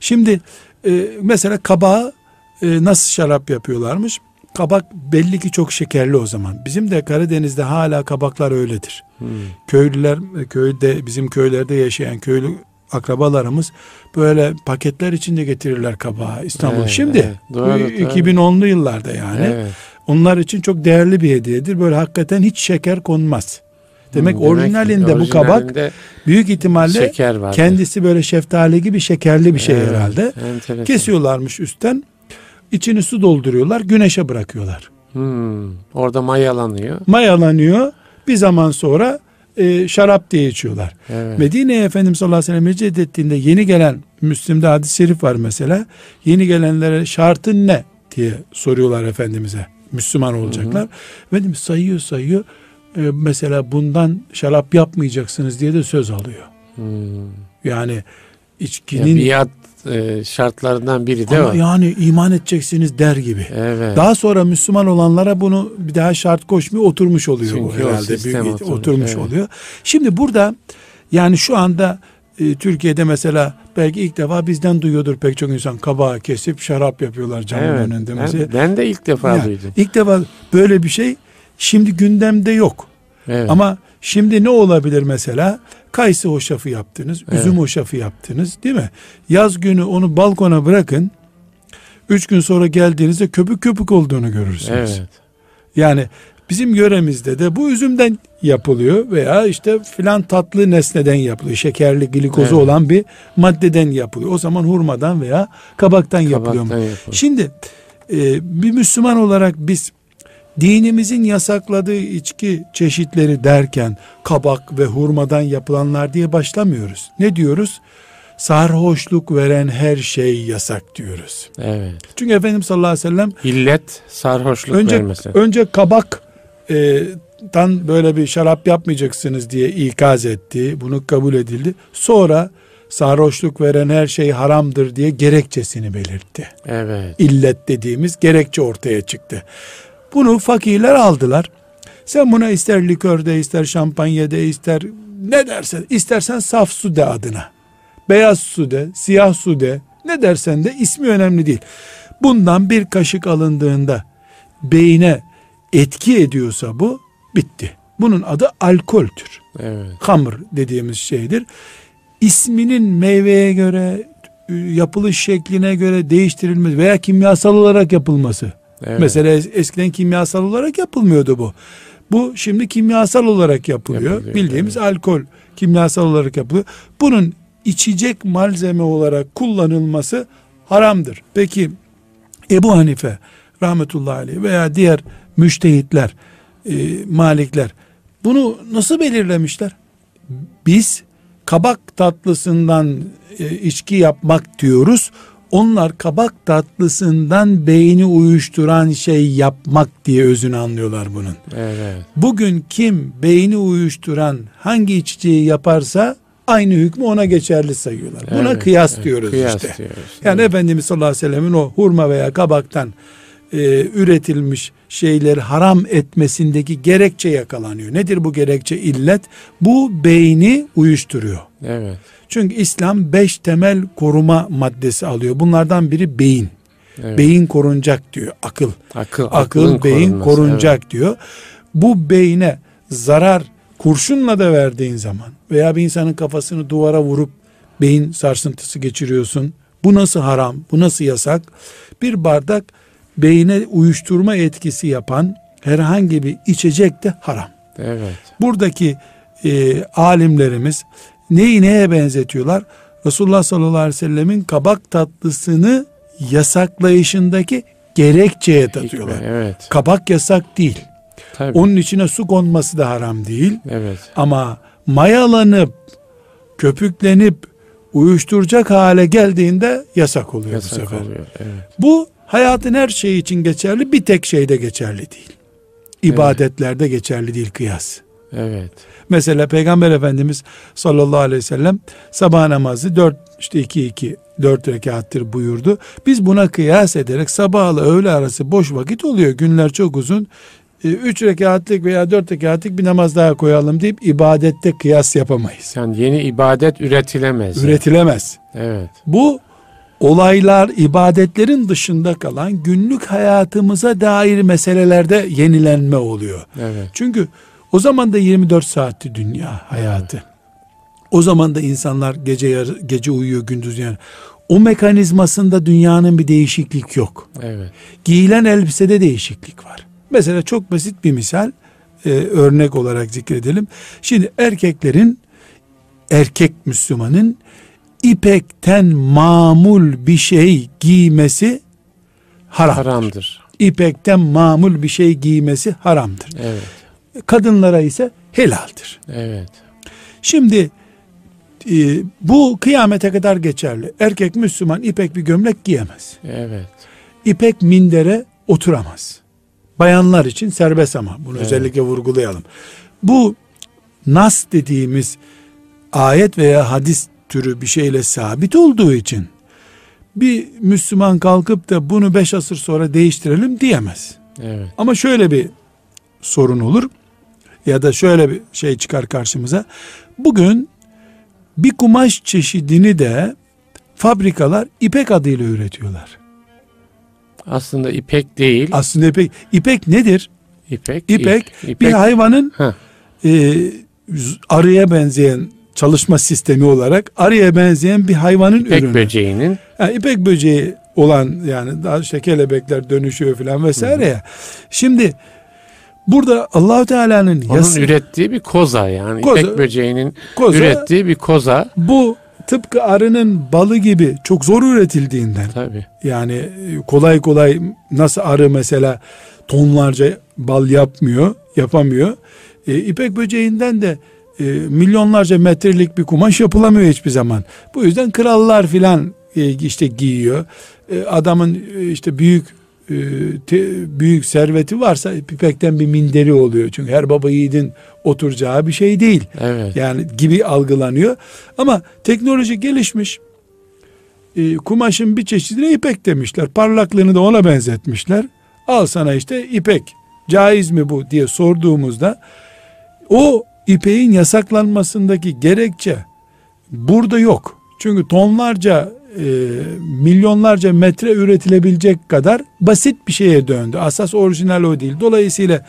Şimdi e, mesela kabağı e, nasıl şarap yapıyorlarmış? Kabak belli ki çok şekerli o zaman. Bizim de Karadeniz'de hala kabaklar öyledir. Hmm. Köylüler köyde bizim köylerde yaşayan köylü akrabalarımız böyle paketler içinde getirirler kabağı İstanbul. Evet, Şimdi evet. Doğru, bu doğru. 2010'lu yıllarda yani Evet. onlar için çok değerli bir hediyedir. Böyle hakikaten hiç şeker konmaz. Demek Hmm, orijinalinde bu kabak orijinalinde büyük ihtimalle kendisi böyle şeftali gibi şekerli bir şey herhalde. Enteresan. Kesiyorlarmış üstten. içini su dolduruyorlar, güneşe bırakıyorlar. Hmm, orada mayalanıyor. Mayalanıyor. Bir zaman sonra e, şarap diye içiyorlar. Evet. Medine'ye Efendimiz sallallahu aleyhi ve sellem hicret ettiğinde yeni gelen Müslim'de hadis-i şerif var mesela. Yeni gelenlere şartın ne diye soruyorlar Efendimiz'e. Müslüman olacaklar. Efendimiz sayıyor sayıyor. E, mesela bundan şarap yapmayacaksınız diye de söz alıyor. Hmm. Yani Ya içkinin biat e, şartlarından biri de ama o. yani iman edeceksiniz der gibi. Evet. Daha sonra Müslüman olanlara bunu bir daha şart koşmuyor oturmuş oluyor bu Çünkü o herhalde. Büyük- oturmuş, oturmuş evet. oluyor. Şimdi burada yani şu anda e, Türkiye'de mesela belki ilk defa bizden duyuyordur pek çok insan kabağı kesip şarap yapıyorlar camın evet. önünde mesela. Ben, ben de ilk defa Ya, duydum. İlk defa böyle bir şey şimdi gündemde yok. Evet. Ama şimdi ne olabilir mesela? Kayısı hoşafı yaptınız, Evet. üzüm hoşafı yaptınız değil mi? Yaz günü onu balkona bırakın. Üç gün sonra geldiğinizde köpük köpük olduğunu görürsünüz. evet. Yani bizim yöremizde de bu üzümden yapılıyor veya işte filan tatlı nesneden yapılıyor. Şekerli glikozu Evet. olan bir maddeden yapılıyor. O zaman hurmadan veya kabaktan yapılıyor. Kabaktan yapılıyor. Şimdi e, bir Müslüman olarak biz dinimizin yasakladığı içki çeşitleri derken kabak ve hurmadan yapılanlar diye başlamıyoruz. Ne diyoruz? Sarhoşluk veren her şey yasak diyoruz. Evet. Çünkü Efendimiz sallallahu aleyhi ve sellem İllet sarhoşluk önce vermesi. önce kabak e, şaraptan böyle bir şarap yapmayacaksınız diye ikaz etti. Bunu kabul edildi. Sonra sarhoşluk veren her şey haramdır diye gerekçesini belirtti. Evet. İllet dediğimiz gerekçe ortaya çıktı. Bunu fakirler aldılar. Sen buna ister likörde, ister şampanyada, ister ne dersen, istersen saf su de adına. Beyaz su de, siyah su de, ne dersen de ismi önemli değil. Bundan bir kaşık alındığında beyine etki ediyorsa bu bitti. Bunun adı alkoltür. Evet. Hamr dediğimiz şeydir. İsminin meyveye göre, yapılış şekline göre değiştirilmesi veya kimyasal olarak yapılması. Evet. Mesela eskiden kimyasal olarak yapılmıyordu bu. Bu şimdi kimyasal olarak yapılıyor. Yapılıyor, Bildiğimiz alkol kimyasal olarak yapılıyor. Bunun içecek malzeme olarak kullanılması haramdır. Peki Ebu Hanife rahmetullahi aleyh veya diğer müştehitler, e, malikler bunu nasıl belirlemişler? Biz kabak tatlısından e, içki yapmak diyoruz. Onlar kabak tatlısından beyni uyuşturan şey yapmak diye özünü anlıyorlar bunun. Evet. Bugün kim beyni uyuşturan hangi içeceği yaparsa aynı hükmü ona geçerli sayıyorlar. Buna Evet, kıyas evet, diyoruz kıyas işte. diyoruz. Yani Evet. Efendimiz sallallahu aleyhi ve sellemin o hurma veya kabaktan e, üretilmiş şeyleri haram etmesindeki gerekçe yakalanıyor. Nedir bu gerekçe illet? Bu beyni uyuşturuyor. Evet. Çünkü İslam beş temel koruma maddesi alıyor. Bunlardan biri beyin. evet. Beyin korunacak diyor. Akıl. akıl, Akıl, beyin korunması, korunacak diyor. Bu beyine zarar kurşunla da verdiğin zaman veya bir insanın kafasını duvara vurup beyin sarsıntısı geçiriyorsun. Bu nasıl haram? Bu nasıl yasak? Bir bardak beyine uyuşturma etkisi yapan herhangi bir içecek de haram. Evet. Buradaki e, alimlerimiz neyi neye benzetiyorlar? Resulullah sallallahu aleyhi ve sellemin kabak tatlısını yasaklayışındaki gerekçeye tatıyorlar. Hikme, evet. Kabak yasak değil. Tabii. Onun içine su konması da haram değil. Evet. Ama mayalanıp, köpüklenip, uyuşturacak hale geldiğinde yasak oluyor bu Yasak sefer. oluyor. Evet. Bu hayatın her şeyi için geçerli, bir tek şeyde geçerli değil. İbadetlerde geçerli değil kıyas. Evet. Mesela Peygamber Efendimiz sallallahu aleyhi ve sellem sabah namazı 4 işte 2 2 4 rekattır buyurdu. Biz buna kıyas ederek sabahla öğle arası boş vakit oluyor. Günler çok uzun. 3 rekatlik veya 4 rekatlik bir namaz daha koyalım deyip ibadette kıyas yapamayız. Yani yeni ibadet üretilemez. Üretilemez. Evet. Bu olaylar ibadetlerin dışında kalan günlük hayatımıza dair meselelerde yenilenme oluyor. Evet. Çünkü o zaman da 24 saatti dünya hayatı. O zaman da insanlar gece yarı, gece uyuyor gündüz yani. O mekanizmasında dünyanın bir değişiklik yok. Evet. Giyilen elbisede değişiklik var. Mesela çok basit bir misal e, örnek olarak zikredelim. Şimdi erkeklerin erkek Müslümanın ipekten mamul bir şey giymesi haram. Haramdır. İpekten mamul bir şey giymesi haramdır. Evet. Kadınlara ise helaldir. Evet. Şimdi e, bu kıyamete kadar geçerli. Erkek Müslüman ipek bir gömlek giyemez. Evet. İpek mindere oturamaz. Bayanlar için serbest ama bunu Evet. özellikle vurgulayalım. Bu nas dediğimiz ayet veya hadis türü bir şeyle sabit olduğu için bir Müslüman kalkıp da bunu beş asır sonra değiştirelim diyemez. Evet. Ama şöyle bir sorun olur ya da şöyle bir şey çıkar karşımıza. Bugün bir kumaş çeşidini de fabrikalar ipek adıyla üretiyorlar. Aslında ipek değil. Aslında ipek, ipek nedir? İpek. İpek, ip- bir ipek. hayvanın Heh, e, arıya benzeyen çalışma sistemi olarak arıya benzeyen bir hayvanın İpek ürünü. böceğinin Yani ipek böceği olan yani daha işte kelebekler dönüşüyor filan vesaire ya. Şimdi burada Allahu Teala'nın onun yas- ürettiği bir koza yani. Koza. İpek böceğinin koza, ürettiği bir koza. bu tıpkı arının balı gibi çok zor üretildiğinden Tabii. yani kolay kolay nasıl arı mesela tonlarca bal yapmıyor, yapamıyor. E, ipek böceğinden de e, milyonlarca metrelik bir kumaş yapılamıyor hiçbir zaman. Bu yüzden krallar filan e, işte giyiyor. E, adamın e, işte büyük e, te- büyük serveti varsa ipekten bir minderi oluyor. Çünkü her baba yiğidin oturacağı bir şey değil. Evet. Yani gibi algılanıyor. Ama teknoloji gelişmiş. E, kumaşın bir çeşidine ipek demişler. Parlaklığını da ona benzetmişler. Al sana işte ipek. Caiz mi bu diye sorduğumuzda o ipeğin yasaklanmasındaki gerekçe burada yok. Çünkü tonlarca e, milyonlarca metre üretilebilecek kadar basit bir şeye döndü. Asas orijinal o değil. Dolayısıyla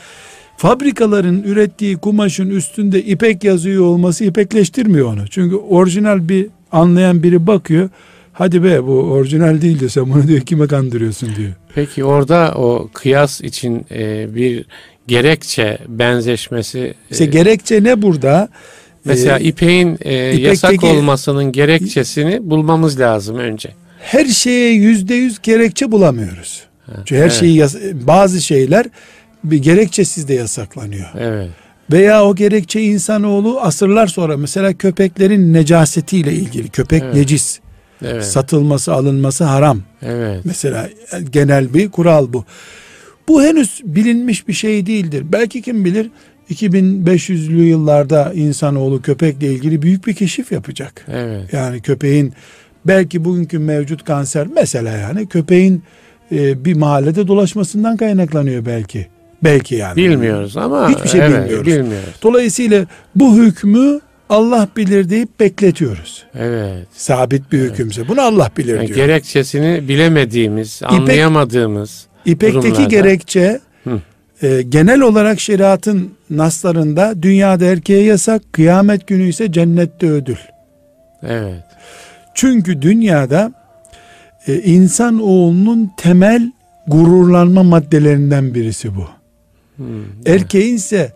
fabrikaların ürettiği kumaşın üstünde ipek yazıyor olması ipekleştirmiyor onu. Çünkü orijinal bir anlayan biri bakıyor. Hadi be bu orijinal değil diyor sen bunu diyor kime kandırıyorsun diyor. Peki orada o kıyas için e, bir gerekçe benzeşmesi İşte e, gerekçe ne burada? mesela Ee, ipeğin e, yasak olmasının gerekçesini bulmamız lazım önce. her şeye yüzde yüz gerekçe bulamıyoruz. Çünkü her evet. şeyi bazı şeyler bir gerekçesiz de yasaklanıyor. Evet. Veya o gerekçe insanoğlu asırlar sonra mesela köpeklerin necasetiyle ilgili köpek Evet. necis Evet. satılması alınması haram. evet. Mesela genel bir kural bu. Bu henüz bilinmiş bir şey değildir. Belki kim bilir 2500'lü yıllarda insanoğlu köpekle ilgili büyük bir keşif yapacak. Evet. Yani köpeğin belki bugünkü mevcut kanser mesela yani köpeğin e, bir mahallede dolaşmasından kaynaklanıyor belki. Belki yani. Bilmiyoruz ama Hiçbir şey evet, bilmiyoruz. Bilmiyoruz. Dolayısıyla bu hükmü Allah bilir deyip bekletiyoruz. Evet. Sabit bir hükümse. Bunu Allah bilir Yani diyor. gerekçesini bilemediğimiz, anlayamadığımız İpekteki durumlarda- gerekçe Hı. e, genel olarak şeriatın naslarında dünyada erkeğe yasak, kıyamet günü ise cennette ödül. Evet. Çünkü dünyada e, insan oğlunun temel gururlanma maddelerinden birisi bu. Hmm. Erkeğin ise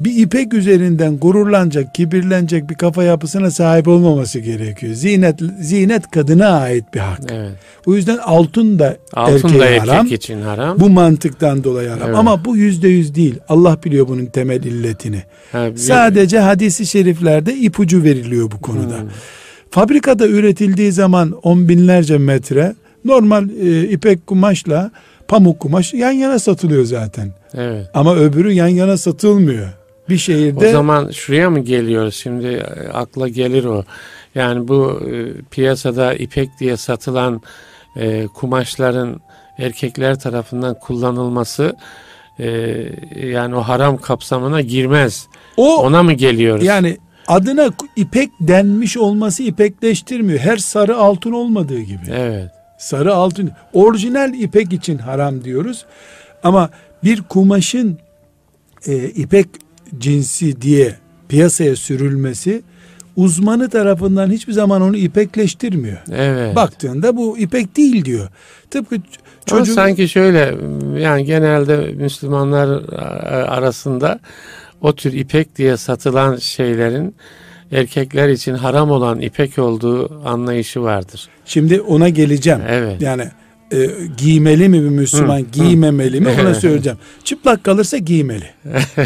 bir ipek üzerinden gururlanacak, kibirlenecek bir kafa yapısına sahip olmaması gerekiyor. Zinet zinet kadına ait bir hak. Evet. O yüzden altın da Altın da erkeğe erkek haram. için haram. Bu mantıktan dolayı haram. Evet. Ama bu yüzde yüz değil. Allah biliyor bunun temel illetini. Ha, Sadece hadisi şeriflerde ipucu veriliyor bu konuda. Hmm. Fabrikada üretildiği zaman on binlerce metre normal e, ipek kumaşla pamuk kumaş yan yana satılıyor zaten. Evet. Ama öbürü yan yana satılmıyor. Bir O şehirde zaman şuraya mı geliyoruz? Şimdi e, akla gelir o. Yani bu e, piyasada ipek diye satılan e, kumaşların erkekler tarafından kullanılması e, yani o haram kapsamına girmez. o Ona mı geliyoruz? yani adına ipek denmiş olması ipekleştirmiyor. Her sarı altın olmadığı gibi. Evet. Sarı altın orijinal ipek için haram diyoruz. Ama bir kumaşın e, ipek cinsi diye piyasaya sürülmesi uzmanı tarafından hiçbir zaman onu ipekleştirmiyor. Evet. Baktığında bu ipek değil diyor. Tıpkı ç- Ama sanki şöyle yani genelde Müslümanlar arasında o tür ipek diye satılan şeylerin erkekler için haram olan ipek olduğu anlayışı vardır. şimdi ona geleceğim. Evet. Yani e, giymeli mi bir Müslüman, Hı, giymemeli mi ona Evet. söyleyeceğim. Çıplak kalırsa giymeli.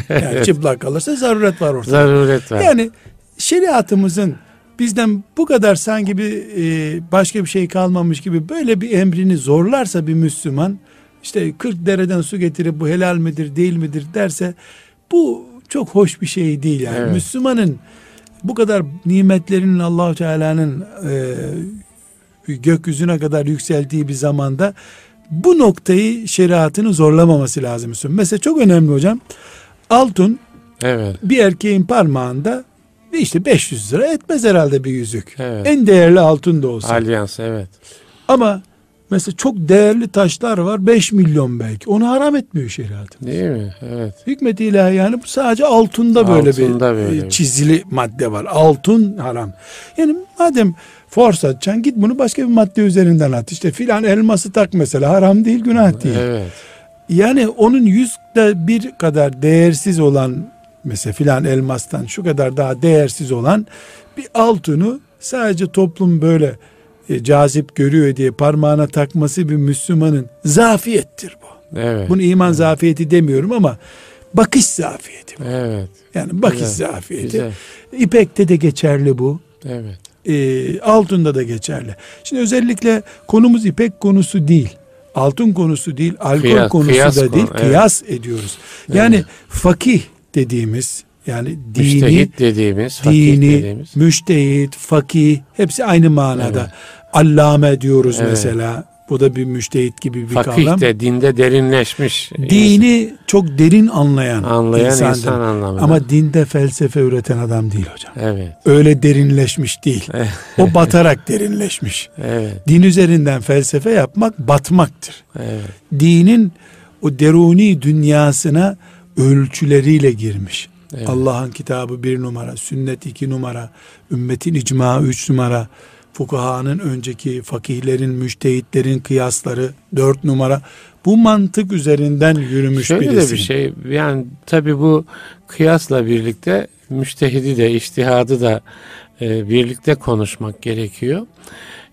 Yani çıplak kalırsa zaruret var ortada. Zaruret var. Yani şeriatımızın bizden bu kadar sanki bir e, başka bir şey kalmamış gibi böyle bir emrini zorlarsa bir Müslüman işte 40 dereden su getirip bu helal midir değil midir derse bu çok hoş bir şey değil yani. Evet. Müslümanın bu kadar nimetlerinin Allahu Teala'nın e, gökyüzüne kadar yükseldiği bir zamanda bu noktayı şeriatını zorlamaması lazım. Mesela çok önemli hocam. Altın Evet. bir erkeğin parmağında işte 500 lira etmez herhalde bir yüzük. Evet. En değerli altın da olsa. Alyans evet. Ama mesela çok değerli taşlar var 5 milyon belki. Onu haram etmiyor şeriatımız. Değil mi? Evet. Hikmet ilahi yani bu sadece altında böyle Altında bir böyle e, bir- çizili madde var. Altın haram. Yani madem force atacaksın git bunu başka bir madde üzerinden at. İşte filan elması tak mesela haram değil günah değil. Evet. Yani onun yüzde bir kadar değersiz olan mesela filan elmastan şu kadar daha değersiz olan bir altını sadece toplum böyle e, cazip görüyor diye parmağına takması bir Müslümanın zafiyettir bu. Evet. Bunu iman zafiyeti demiyorum ama bakış zafiyeti. bu. Evet. Yani bakış Güzel, zafiyeti. Güzel. İpekte de geçerli bu. Evet. E, altında da geçerli. Şimdi özellikle konumuz ipek konusu değil. altın konusu değil, alkol kıyas, konusu kıyas da değil, konu, kıyas evet. ediyoruz. Yani evet. fakih dediğimiz yani dini, müştehit dediğimiz, dini, dediğimiz. müştehit, fakih hepsi aynı manada. Evet. Allame diyoruz evet. mesela. Bu da bir müştehit gibi bir Fakih kavram. de dinde derinleşmiş. Dini insan. çok derin anlayan, anlayan insandır. insan anlamında. Ama dinde felsefe üreten adam değil hocam. Evet. Öyle derinleşmiş değil. o batarak derinleşmiş. Evet. Din üzerinden felsefe yapmak batmaktır. Evet. Dinin o deruni dünyasına ölçüleriyle girmiş. Evet. Allah'ın kitabı bir numara, sünnet iki numara, ümmetin icma üç numara, fukahanın önceki fakihlerin, müştehitlerin kıyasları dört numara. Bu mantık üzerinden yürümüş Şöyle birisi. de bir şey yani tabi bu kıyasla birlikte müştehidi de iştihadı da e, birlikte konuşmak gerekiyor.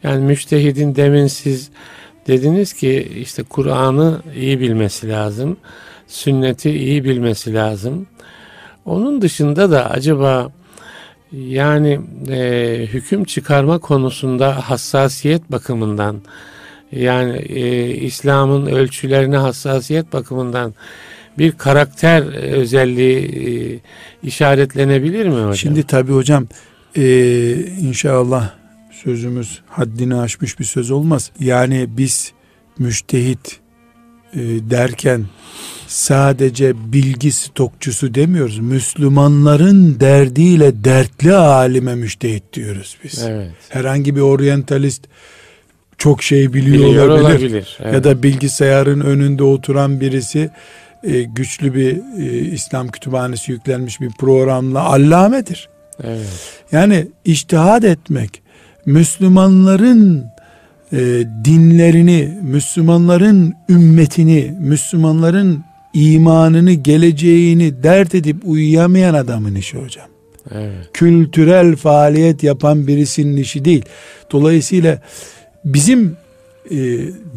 Yani müştehidin demin siz dediniz ki işte Kur'an'ı iyi bilmesi lazım. Sünneti iyi bilmesi lazım. Onun dışında da acaba yani e, hüküm çıkarma konusunda hassasiyet bakımından yani e, İslam'ın ölçülerine hassasiyet bakımından bir karakter özelliği e, işaretlenebilir mi hocam? Şimdi tabi hocam e, inşallah sözümüz haddini aşmış bir söz olmaz. Yani biz müştehit e, derken sadece bilgi stokçusu demiyoruz. Müslümanların derdiyle dertli alime müştehit diyoruz biz. Evet. Herhangi bir oryantalist çok şey biliyor, biliyor olabilir. olabilir. Evet. Ya da bilgisayarın önünde oturan birisi e, güçlü bir e, İslam kütüphanesi yüklenmiş bir programla allamedir. Evet. Yani iştihad etmek Müslümanların e, dinlerini, Müslümanların ümmetini, Müslümanların imanını, geleceğini dert edip uyuyamayan adamın işi hocam. Evet. Kültürel faaliyet yapan birisinin işi değil. Dolayısıyla bizim e,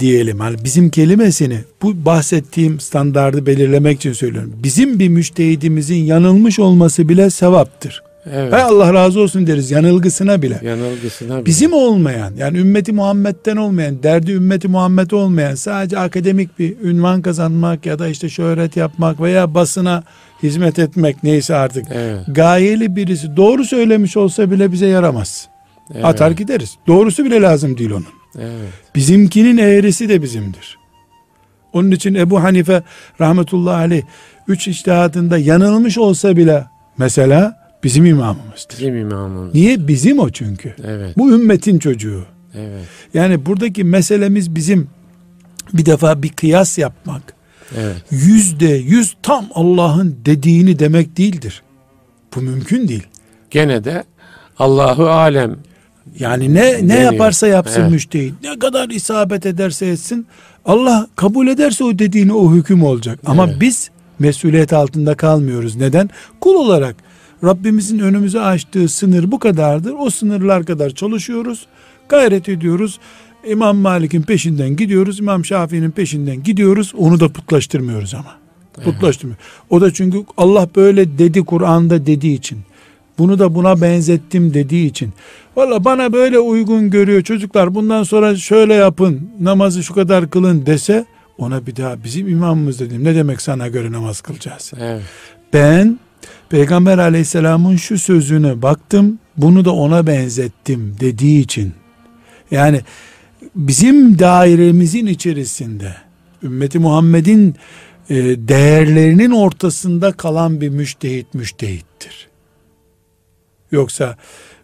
diyelim hani bizim kelimesini bu bahsettiğim standardı belirlemek için söylüyorum. Bizim bir müştehidimizin yanılmış olması bile sevaptır. Evet. Hay Allah razı olsun deriz yanılgısına bile. Yanılgısına bile. Bizim olmayan yani ümmeti Muhammed'den olmayan, derdi ümmeti Muhammed olmayan sadece akademik bir ünvan kazanmak ya da işte şöhret yapmak veya basına hizmet etmek neyse artık. Evet. Gayeli birisi doğru söylemiş olsa bile bize yaramaz. Evet. Atar gideriz. Doğrusu bile lazım değil onun. Evet. Bizimkinin eğrisi de bizimdir. Onun için Ebu Hanife rahmetullahi aleyh üç iştihadında yanılmış olsa bile mesela Bizim imamımızdır. Bizim imamımız. Niye? Bizim o çünkü. Evet. Bu ümmetin çocuğu. Evet. Yani buradaki meselemiz bizim bir defa bir kıyas yapmak. Evet. Yüzde yüz tam Allah'ın dediğini demek değildir. Bu mümkün değil. Gene de Allahu alem. Yani ne ne yaparsa yapsın evet. müştehit. Ne kadar isabet ederse etsin. Allah kabul ederse o dediğini o hüküm olacak. Ama evet. biz mesuliyet altında kalmıyoruz. Neden? Kul olarak Rabbimizin önümüze açtığı sınır bu kadardır. O sınırlar kadar çalışıyoruz. Gayret ediyoruz. İmam Malik'in peşinden gidiyoruz. İmam Şafii'nin peşinden gidiyoruz. Onu da putlaştırmıyoruz ama. Putlaştırmıyor. O da çünkü Allah böyle dedi Kur'an'da dediği için. Bunu da buna benzettim dediği için. Valla bana böyle uygun görüyor çocuklar bundan sonra şöyle yapın namazı şu kadar kılın dese ona bir daha bizim imamımız dedim. Ne demek sana göre namaz kılacağız? Evet. Ben Peygamber aleyhisselamın şu sözüne baktım bunu da ona benzettim dediği için yani bizim dairemizin içerisinde ümmeti Muhammed'in e, değerlerinin ortasında kalan bir müştehit müştehittir. Yoksa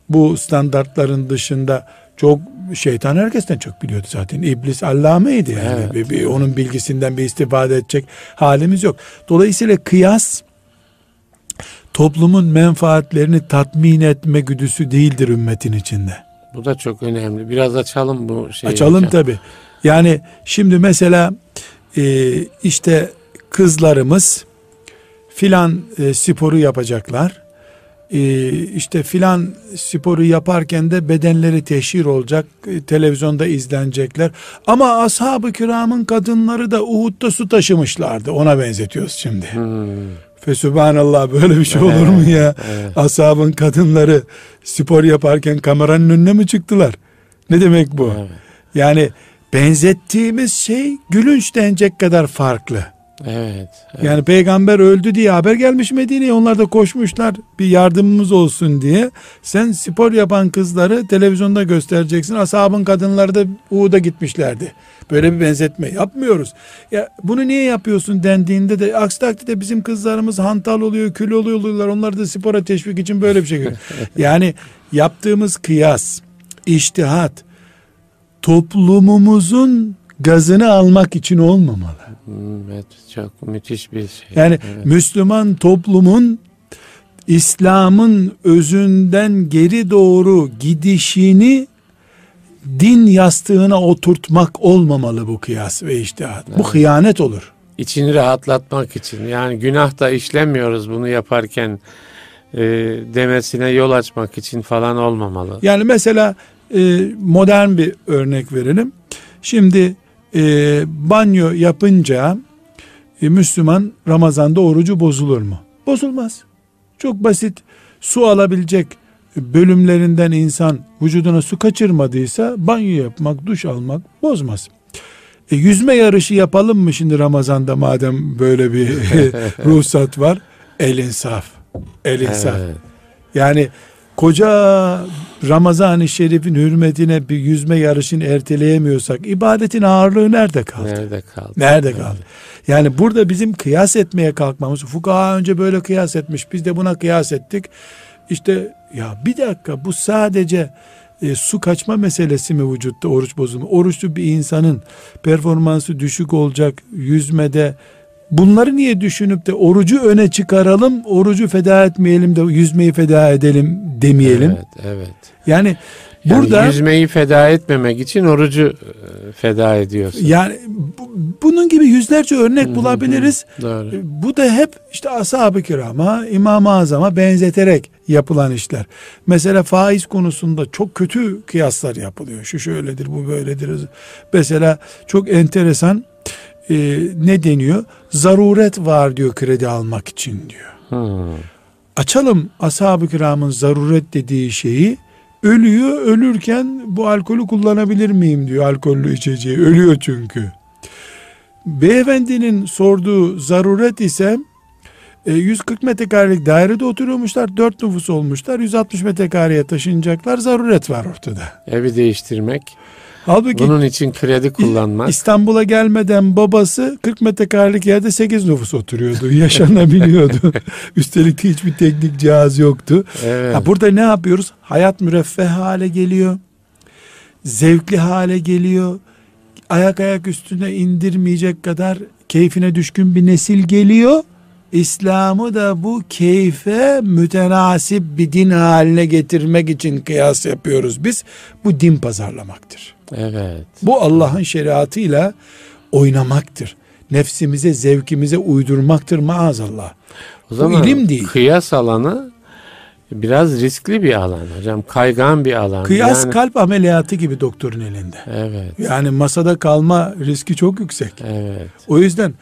bu standartların dışında çok şeytan herkesten çok biliyordu zaten. İblis allameydi yani. Evet. Bir, bir, onun bilgisinden bir istifade edecek halimiz yok. Dolayısıyla kıyas toplumun menfaatlerini tatmin etme güdüsü değildir ümmetin içinde. Bu da çok önemli. Biraz açalım bu şeyi. Açalım tabi. Yani şimdi mesela e, işte kızlarımız filan e, sporu yapacaklar. E, işte filan sporu yaparken de bedenleri teşhir olacak. E, televizyonda izlenecekler. Ama ashab-ı kiramın kadınları da Uhud'da su taşımışlardı. Ona benzetiyoruz şimdi. Hmm. Fesubhanallah böyle bir şey olur mu ya? Evet. Ashabın kadınları spor yaparken kameranın önüne mi çıktılar? Ne demek bu? Evet. Yani benzettiğimiz şey gülünç denecek kadar farklı. Evet, evet. Yani peygamber öldü diye haber gelmiş Medine'ye. Onlar da koşmuşlar bir yardımımız olsun diye. Sen spor yapan kızları televizyonda göstereceksin. Ashabın kadınları da Uğud'a gitmişlerdi. Böyle bir benzetme yapmıyoruz. Ya bunu niye yapıyorsun dendiğinde de aksi takdirde bizim kızlarımız hantal oluyor, kül oluyorlar. Onlar da spora teşvik için böyle bir şey görüyor. *laughs* yani yaptığımız kıyas, iştihat toplumumuzun gazını almak için olmamalı. Hmm, evet, çok müthiş bir şey. Yani evet. Müslüman toplumun İslam'ın özünden geri doğru gidişini din yastığına oturtmak olmamalı bu kıyas ve iştihat. Evet. Bu hıyanet olur. İçini rahatlatmak için yani günah da işlemiyoruz bunu yaparken e, demesine yol açmak için falan olmamalı. Yani mesela e, modern bir örnek verelim. Şimdi e, banyo yapınca e, Müslüman Ramazan'da orucu bozulur mu? Bozulmaz. Çok basit su alabilecek bölümlerinden insan vücuduna su kaçırmadıysa banyo yapmak, duş almak bozmaz. E, yüzme yarışı yapalım mı şimdi Ramazan'da madem böyle bir *laughs* ruhsat var? El insaf. El insaf. Yani koca Ramazan-ı Şerif'in hürmetine bir yüzme yarışını erteleyemiyorsak ibadetin ağırlığı nerede kaldı? Nerede kaldı? Nerede kaldı? Evet. Yani burada bizim kıyas etmeye kalkmamız, fukaha önce böyle kıyas etmiş, biz de buna kıyas ettik. İşte ya bir dakika bu sadece e, su kaçma meselesi mi vücutta oruç bozulma? Oruçlu bir insanın performansı düşük olacak yüzmede Bunları niye düşünüp de orucu öne çıkaralım, orucu feda etmeyelim de yüzmeyi feda edelim demeyelim. Evet, evet. Yani, yani burada yüzmeyi feda etmemek için orucu e, feda ediyorsun. Yani bu, bunun gibi yüzlerce örnek bulabiliriz. Doğru. E, bu da hep işte ashab-ı kirama, İmam-ı Azam'a benzeterek yapılan işler. Mesela faiz konusunda çok kötü kıyaslar yapılıyor. Şu şöyledir, bu böyledir. Mesela çok enteresan e, ne deniyor? Zaruret var diyor kredi almak için diyor. Hmm. Açalım ashab-ı kiramın zaruret dediği şeyi. Ölüyor, ölürken bu alkolü kullanabilir miyim diyor alkollü içeceği. Ölüyor çünkü. Beyefendinin sorduğu zaruret ise 140 e, metrekarelik dairede oturuyormuşlar. 4 nüfus olmuşlar. 160 metrekareye taşınacaklar. Zaruret var ortada. Evi değiştirmek. Halbuki bunun için kredi kullanmak. İstanbul'a gelmeden babası 40 metrekarelik yerde 8 nüfus oturuyordu. *laughs* Yaşanabiliyordu. *laughs* Üstelik hiçbir teknik cihaz yoktu. Evet. Ha, burada ne yapıyoruz? Hayat müreffeh hale geliyor. Zevkli hale geliyor. Ayak ayak üstüne indirmeyecek kadar keyfine düşkün bir nesil geliyor. İslam'ı da bu keyfe mütenasip bir din haline getirmek için kıyas yapıyoruz biz. Bu din pazarlamaktır. Evet. Bu Allah'ın şeriatıyla oynamaktır. Nefsimize, zevkimize uydurmaktır maazallah. O zaman Bu ilim değil. Kıyas alanı biraz riskli bir alan hocam. Kaygan bir alan. Kıyas yani... kalp ameliyatı gibi doktorun elinde. Evet. Yani masada kalma riski çok yüksek. Evet. O yüzden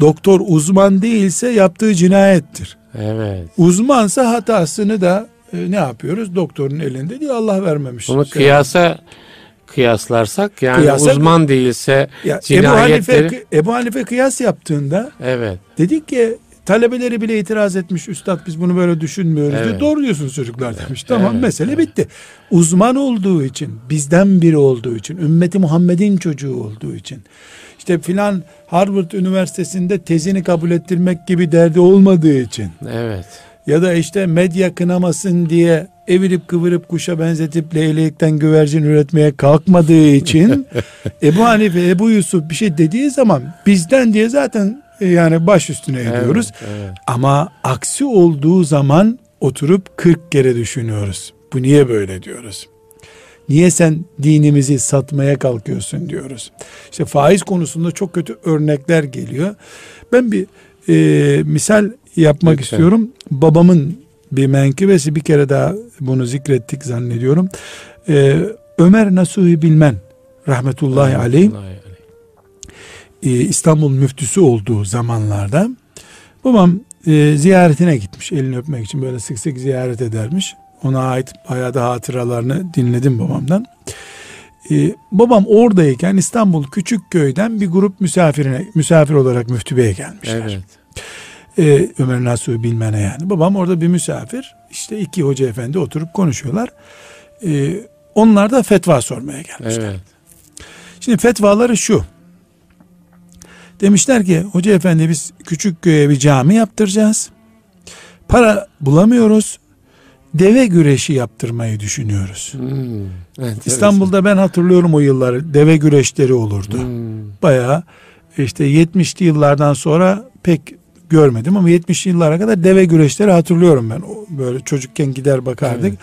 doktor uzman değilse yaptığı cinayettir. Evet. Uzmansa hatasını da e, ne yapıyoruz? Doktorun elinde değil Allah vermemiş. Bunu kıyasa kıyaslarsak yani Kıyasa, uzman değilse ya, cinayetleri... Ebu Hanife, Ebu Hanife kıyas yaptığında evet. dedik ki talebeleri bile itiraz etmiş üstad biz bunu böyle düşünmüyoruz evet. diye doğru diyorsunuz çocuklar demiş. Tamam evet, mesele evet. bitti. Uzman olduğu için bizden biri olduğu için ümmeti Muhammed'in çocuğu olduğu için işte filan Harvard Üniversitesi'nde tezini kabul ettirmek gibi derdi olmadığı için. Evet. Ya da işte medya kınamasın diye evirip kıvırıp kuşa benzetip leylekten güvercin üretmeye kalkmadığı için *laughs* Ebu Hanife, Ebu Yusuf bir şey dediği zaman bizden diye zaten e, yani baş üstüne ediyoruz. Evet, evet. Ama aksi olduğu zaman oturup 40 kere düşünüyoruz. Bu niye böyle diyoruz. Niye sen dinimizi satmaya kalkıyorsun diyoruz. İşte faiz konusunda çok kötü örnekler geliyor. Ben bir e, misal yapmak Lütfen. istiyorum. Babamın bir menkıbesi bir kere daha bunu zikrettik zannediyorum. Ee, Ömer Nasuhi Bilmen rahmetullahi aleyh e, İstanbul müftüsü olduğu zamanlarda babam e, ziyaretine gitmiş elini öpmek için böyle sık sık ziyaret edermiş. Ona ait bayağı da hatıralarını dinledim babamdan. Ee, babam oradayken İstanbul Küçükköy'den bir grup misafirine misafir olarak müftübeye gelmişler. Evet. Ee, Ömer Nasuh bilmene yani. Babam orada bir misafir. İşte iki hoca efendi oturup konuşuyorlar. Ee, onlar da fetva sormaya gelmişler. Evet. Şimdi fetvaları şu. Demişler ki hoca efendi biz küçük köye bir cami yaptıracağız. Para bulamıyoruz. Deve güreşi yaptırmayı düşünüyoruz. Hmm. enteresan. İstanbul'da ben hatırlıyorum o yılları deve güreşleri olurdu. Hmm. Bayağı işte 70'li yıllardan sonra pek görmedim ama 70'li yıllara kadar deve güreşleri hatırlıyorum ben. Böyle çocukken gider bakardık. Evet.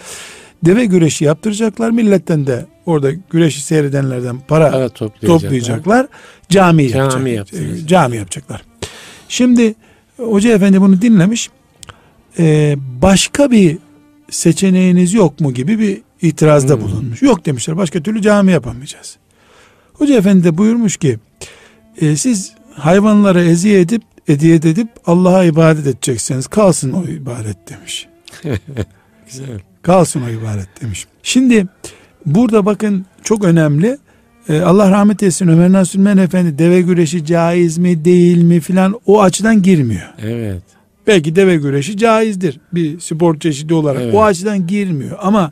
Deve güreşi yaptıracaklar milletten de orada güreşi seyredenlerden para Para toplayacaklar. toplayacaklar. Cami, Cami yapacak, cami yapacaklar. Şimdi hoca efendi bunu dinlemiş. Ee, başka bir seçeneğiniz yok mu gibi bir itirazda Hmm. bulunmuş. Yok demişler. Başka türlü cami yapamayacağız. Hoca efendi de buyurmuş ki e, siz hayvanlara eziyet edip eziyet edip Allah'a ibadet edecekseniz kalsın o ibadet demiş. *laughs* Güzel. Kalsın o ibadet demiş. Şimdi burada bakın çok önemli. Ee, Allah rahmet etsin Ömer Nasuh Men Efendi deve güreşi caiz mi değil mi filan o açıdan girmiyor. Evet. Belki deve güreşi caizdir bir spor çeşidi olarak Evet. o açıdan girmiyor ama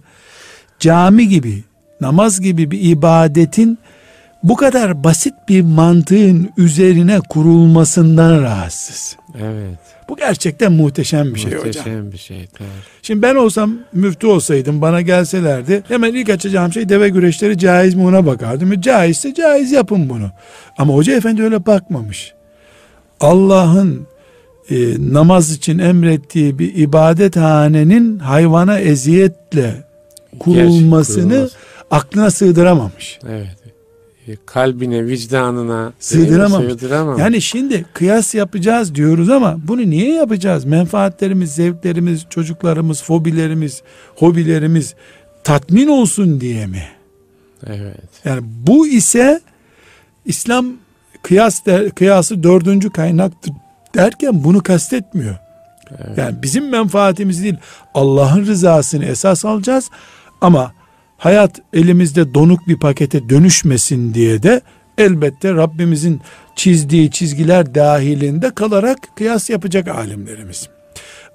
cami gibi namaz gibi bir ibadetin bu kadar basit bir mantığın üzerine kurulmasından rahatsız. Evet. Bu gerçekten muhteşem bir şey hocam. Muhteşem bir şey. Doğru. Şimdi ben olsam müftü olsaydım bana gelselerdi hemen ilk açacağım şey deve güreşleri caiz mi ona bakardım. E, caizse caiz yapın bunu. Ama hoca efendi öyle bakmamış. Allah'ın e, namaz için emrettiği bir ibadethanenin hayvana eziyetle kurulmasını kurulması. aklına sığdıramamış. Evet. E, Kalbine, vicdanına Sığdıramamış. Sığdıramamış. Yani şimdi kıyas yapacağız diyoruz ama bunu niye yapacağız? Menfaatlerimiz, zevklerimiz, çocuklarımız, fobilerimiz, hobilerimiz tatmin olsun diye mi? Evet. Yani bu ise İslam kıyas der, kıyası dördüncü kaynaktır derken bunu kastetmiyor. Evet. Yani bizim menfaatimiz değil Allah'ın rızasını esas alacağız ama hayat elimizde donuk bir pakete dönüşmesin diye de elbette Rabbimizin çizdiği çizgiler dahilinde kalarak kıyas yapacak alimlerimiz.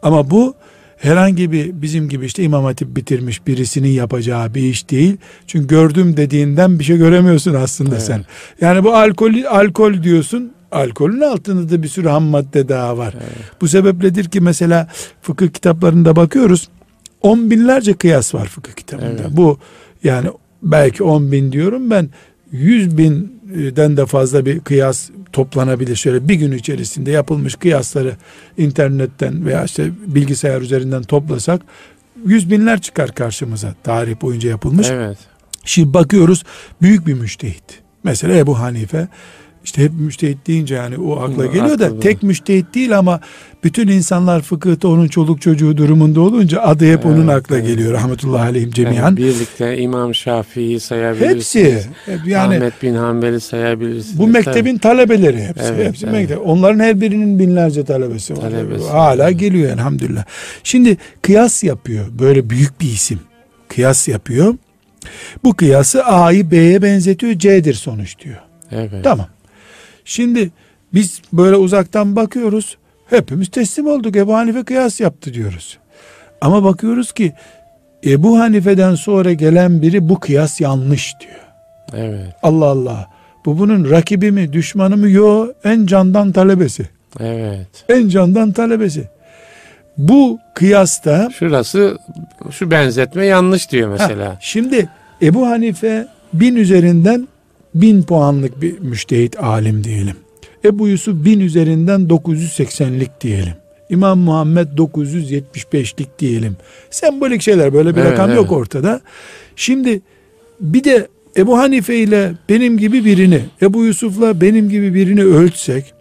Ama bu herhangi bir bizim gibi işte imam hatip bitirmiş birisinin yapacağı bir iş değil. Çünkü gördüm dediğinden bir şey göremiyorsun aslında Evet. sen. Yani bu alkol alkol diyorsun. Alkolün altında da bir sürü ham madde daha var. Bu sebepledir ki mesela fıkıh kitaplarında bakıyoruz. On binlerce kıyas var fıkıh kitabında. Evet. Bu yani belki on bin diyorum ben yüz binden de fazla bir kıyas toplanabilir. Şöyle bir gün içerisinde yapılmış kıyasları internetten veya işte bilgisayar üzerinden toplasak yüz binler çıkar karşımıza tarih boyunca yapılmış. Evet. Şimdi bakıyoruz büyük bir müştehit. Mesela Ebu Hanife işte hep müştehit deyince yani o akla Hı, geliyor da tek müştehit değil ama bütün insanlar fıkıhta onun çoluk çocuğu durumunda olunca adı hep onun Evet, akla evet. geliyor rahmetullahi aleyhim Yani cemiyan. birlikte İmam Şafii'yi sayabilirsiniz. Hepsi hep yani Ahmet bin Hanbel'i sayabilirsiniz. bu mektebin talebeleri hepsi. Evet, hepsi evet. mektep. Onların her birinin binlerce talebesi var. Talebesi Hala geliyor elhamdülillah. Şimdi kıyas yapıyor. Böyle büyük bir isim. Kıyas yapıyor. Bu kıyası A'yı B'ye benzetiyor. C'dir sonuç diyor. Evet. Tamam. Şimdi biz böyle uzaktan bakıyoruz. Hepimiz teslim olduk. Ebu Hanife kıyas yaptı diyoruz. Ama bakıyoruz ki Ebu Hanife'den sonra gelen biri bu kıyas yanlış diyor. Evet. Allah Allah. Bu bunun rakibi mi, düşmanı mı? Yo, en candan talebesi. Evet. En candan talebesi. Bu kıyasta Şurası şu benzetme yanlış diyor mesela. Ha, şimdi Ebu Hanife bin üzerinden bin puanlık bir müştehit alim diyelim. Ebu Yusuf bin üzerinden 980'lik diyelim. İmam Muhammed 975'lik diyelim. Sembolik şeyler böyle bir Evet, rakam yok evet. ortada. Şimdi bir de Ebu Hanife ile benim gibi birini, Ebu Yusuf'la benim gibi birini ölçsek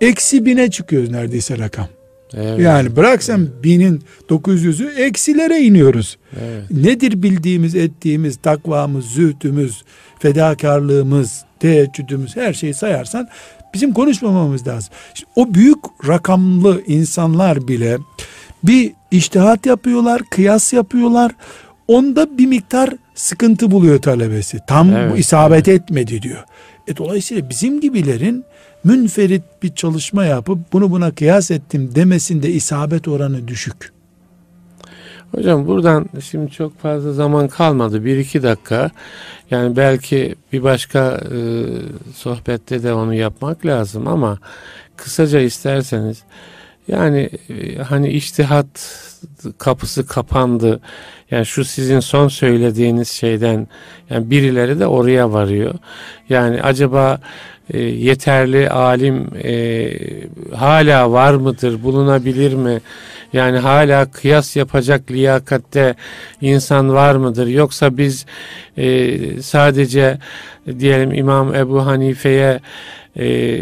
eksi bine çıkıyoruz neredeyse rakam. Evet. Yani bırak sen binin 900'ü eksilere iniyoruz. Evet. Nedir bildiğimiz, ettiğimiz, takvamız, zühdümüz, fedakarlığımız, teheccüdümüz her şeyi sayarsan bizim konuşmamamız lazım. İşte o büyük rakamlı insanlar bile bir iştihat yapıyorlar, kıyas yapıyorlar. onda bir miktar sıkıntı buluyor talebesi. Tam evet, isabet evet. etmedi diyor. E dolayısıyla bizim gibilerin münferit bir çalışma yapıp bunu buna kıyas ettim demesinde isabet oranı düşük. Hocam buradan şimdi çok fazla zaman kalmadı. Bir iki dakika. Yani belki bir başka e, sohbette de onu yapmak lazım ama kısaca isterseniz yani e, hani iştihat kapısı kapandı. Yani şu sizin son söylediğiniz şeyden yani birileri de oraya varıyor. Yani acaba e, yeterli alim e, hala var mıdır, bulunabilir mi? Yani hala kıyas yapacak liyakatte insan var mıdır? Yoksa biz e, sadece diyelim İmam Ebu Hanife'ye e,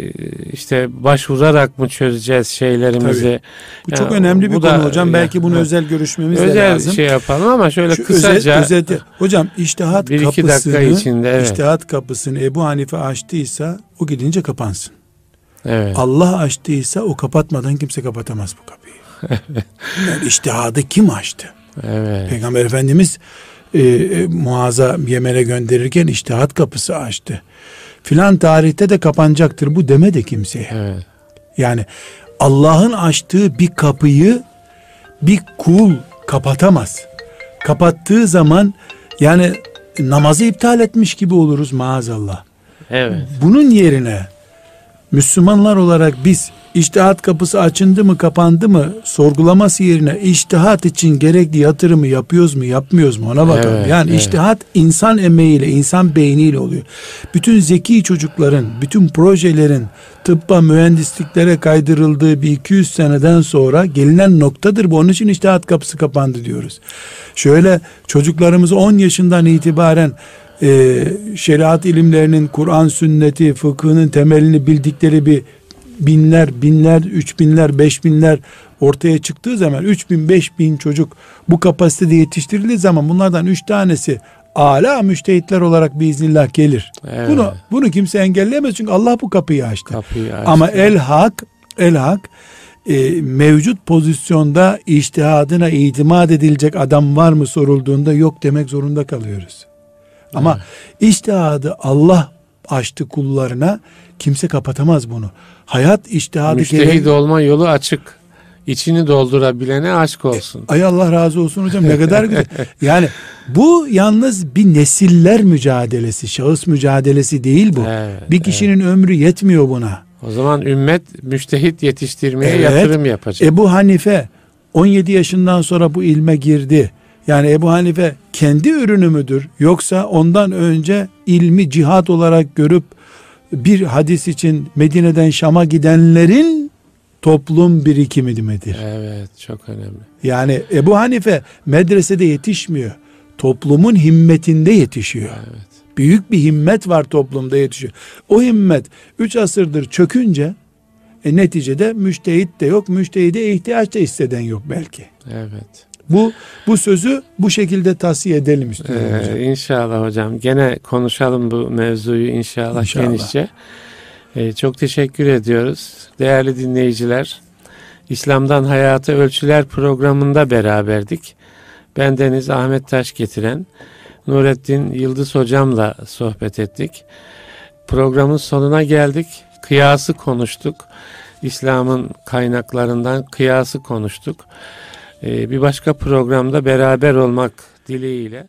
işte başvurarak mı çözeceğiz şeylerimizi? Tabii. Bu yani, çok önemli bir konu da, hocam. Belki bunu ya, özel görüşmemiz özel de lazım. Özel şey yapalım ama şöyle Şu kısaca. Özet, özet, hocam iştihat bir kapısını, dakika içinde, evet. iştihat kapısını Ebu Hanife açtıysa o gidince kapansın. Evet. Allah açtıysa o kapatmadan kimse kapatamaz bu kapıyı. *laughs* yani iştihadı kim açtı? Evet. Peygamber Efendimiz e, e, Muaz'a Yemen'e gönderirken iştihat kapısı açtı. Filan tarihte de kapanacaktır bu demedi kimseye. Evet. Yani Allah'ın açtığı bir kapıyı bir kul kapatamaz. Kapattığı zaman yani namazı iptal etmiş gibi oluruz maazallah. Evet. Bunun yerine Müslümanlar olarak biz İçtihat kapısı açındı mı kapandı mı sorgulaması yerine içtihat için gerekli yatırımı yapıyoruz mu yapmıyoruz mu ona bakalım. Evet, yani evet. içtihat insan emeğiyle insan beyniyle oluyor. Bütün zeki çocukların bütün projelerin tıbba mühendisliklere kaydırıldığı bir 200 seneden sonra gelinen noktadır bu. Onun için içtihat kapısı kapandı diyoruz. Şöyle çocuklarımızı 10 yaşından itibaren e, şeriat ilimlerinin, Kur'an sünneti, fıkhının temelini bildikleri bir binler, binler, üç binler, beş binler ortaya çıktığı zaman üç bin, beş bin çocuk bu kapasitede yetiştirildiği zaman bunlardan üç tanesi ala müştehitler olarak biiznillah gelir. Evet. Bunu bunu kimse engelleyemez çünkü Allah bu kapıyı açtı. Kapıyı açtı. Ama el hak el hak e, mevcut pozisyonda iştihadına itimat edilecek adam var mı sorulduğunda yok demek zorunda kalıyoruz. Ama evet. iştihadı Allah açtı kullarına kimse kapatamaz bunu. Hayat iştihadı Müştehid gerek... olma yolu açık. İçini doldurabilene aşk olsun. ay Allah razı olsun hocam ne kadar güzel. *laughs* Yani bu yalnız bir nesiller mücadelesi, şahıs mücadelesi değil bu. Evet, bir kişinin evet. ömrü yetmiyor buna. O zaman ümmet müştehit yetiştirmeye evet, yatırım yapacak. Ebu Hanife 17 yaşından sonra bu ilme girdi. Yani Ebu Hanife kendi ürünü müdür? Yoksa ondan önce ilmi cihat olarak görüp bir hadis için Medine'den Şam'a gidenlerin toplum birikimi midir? Evet çok önemli. Yani Ebu Hanife medresede yetişmiyor. Toplumun himmetinde yetişiyor. Evet. Büyük bir himmet var toplumda yetişiyor. O himmet 3 asırdır çökünce e, neticede müştehit de yok. Müştehide ihtiyaç da hisseden yok belki. Evet. Bu bu sözü bu şekilde tavsiye edelim istiyorum ee, hocam. İnşallah hocam. Gene konuşalım bu mevzuyu inşallah, inşallah. genişçe. Ee, çok teşekkür ediyoruz. Değerli dinleyiciler, İslam'dan Hayata Ölçüler programında beraberdik. Ben Deniz Ahmet Taş getiren Nurettin Yıldız hocamla sohbet ettik. Programın sonuna geldik. Kıyası konuştuk. İslam'ın kaynaklarından kıyası konuştuk. Ee, bir başka programda beraber olmak dileğiyle.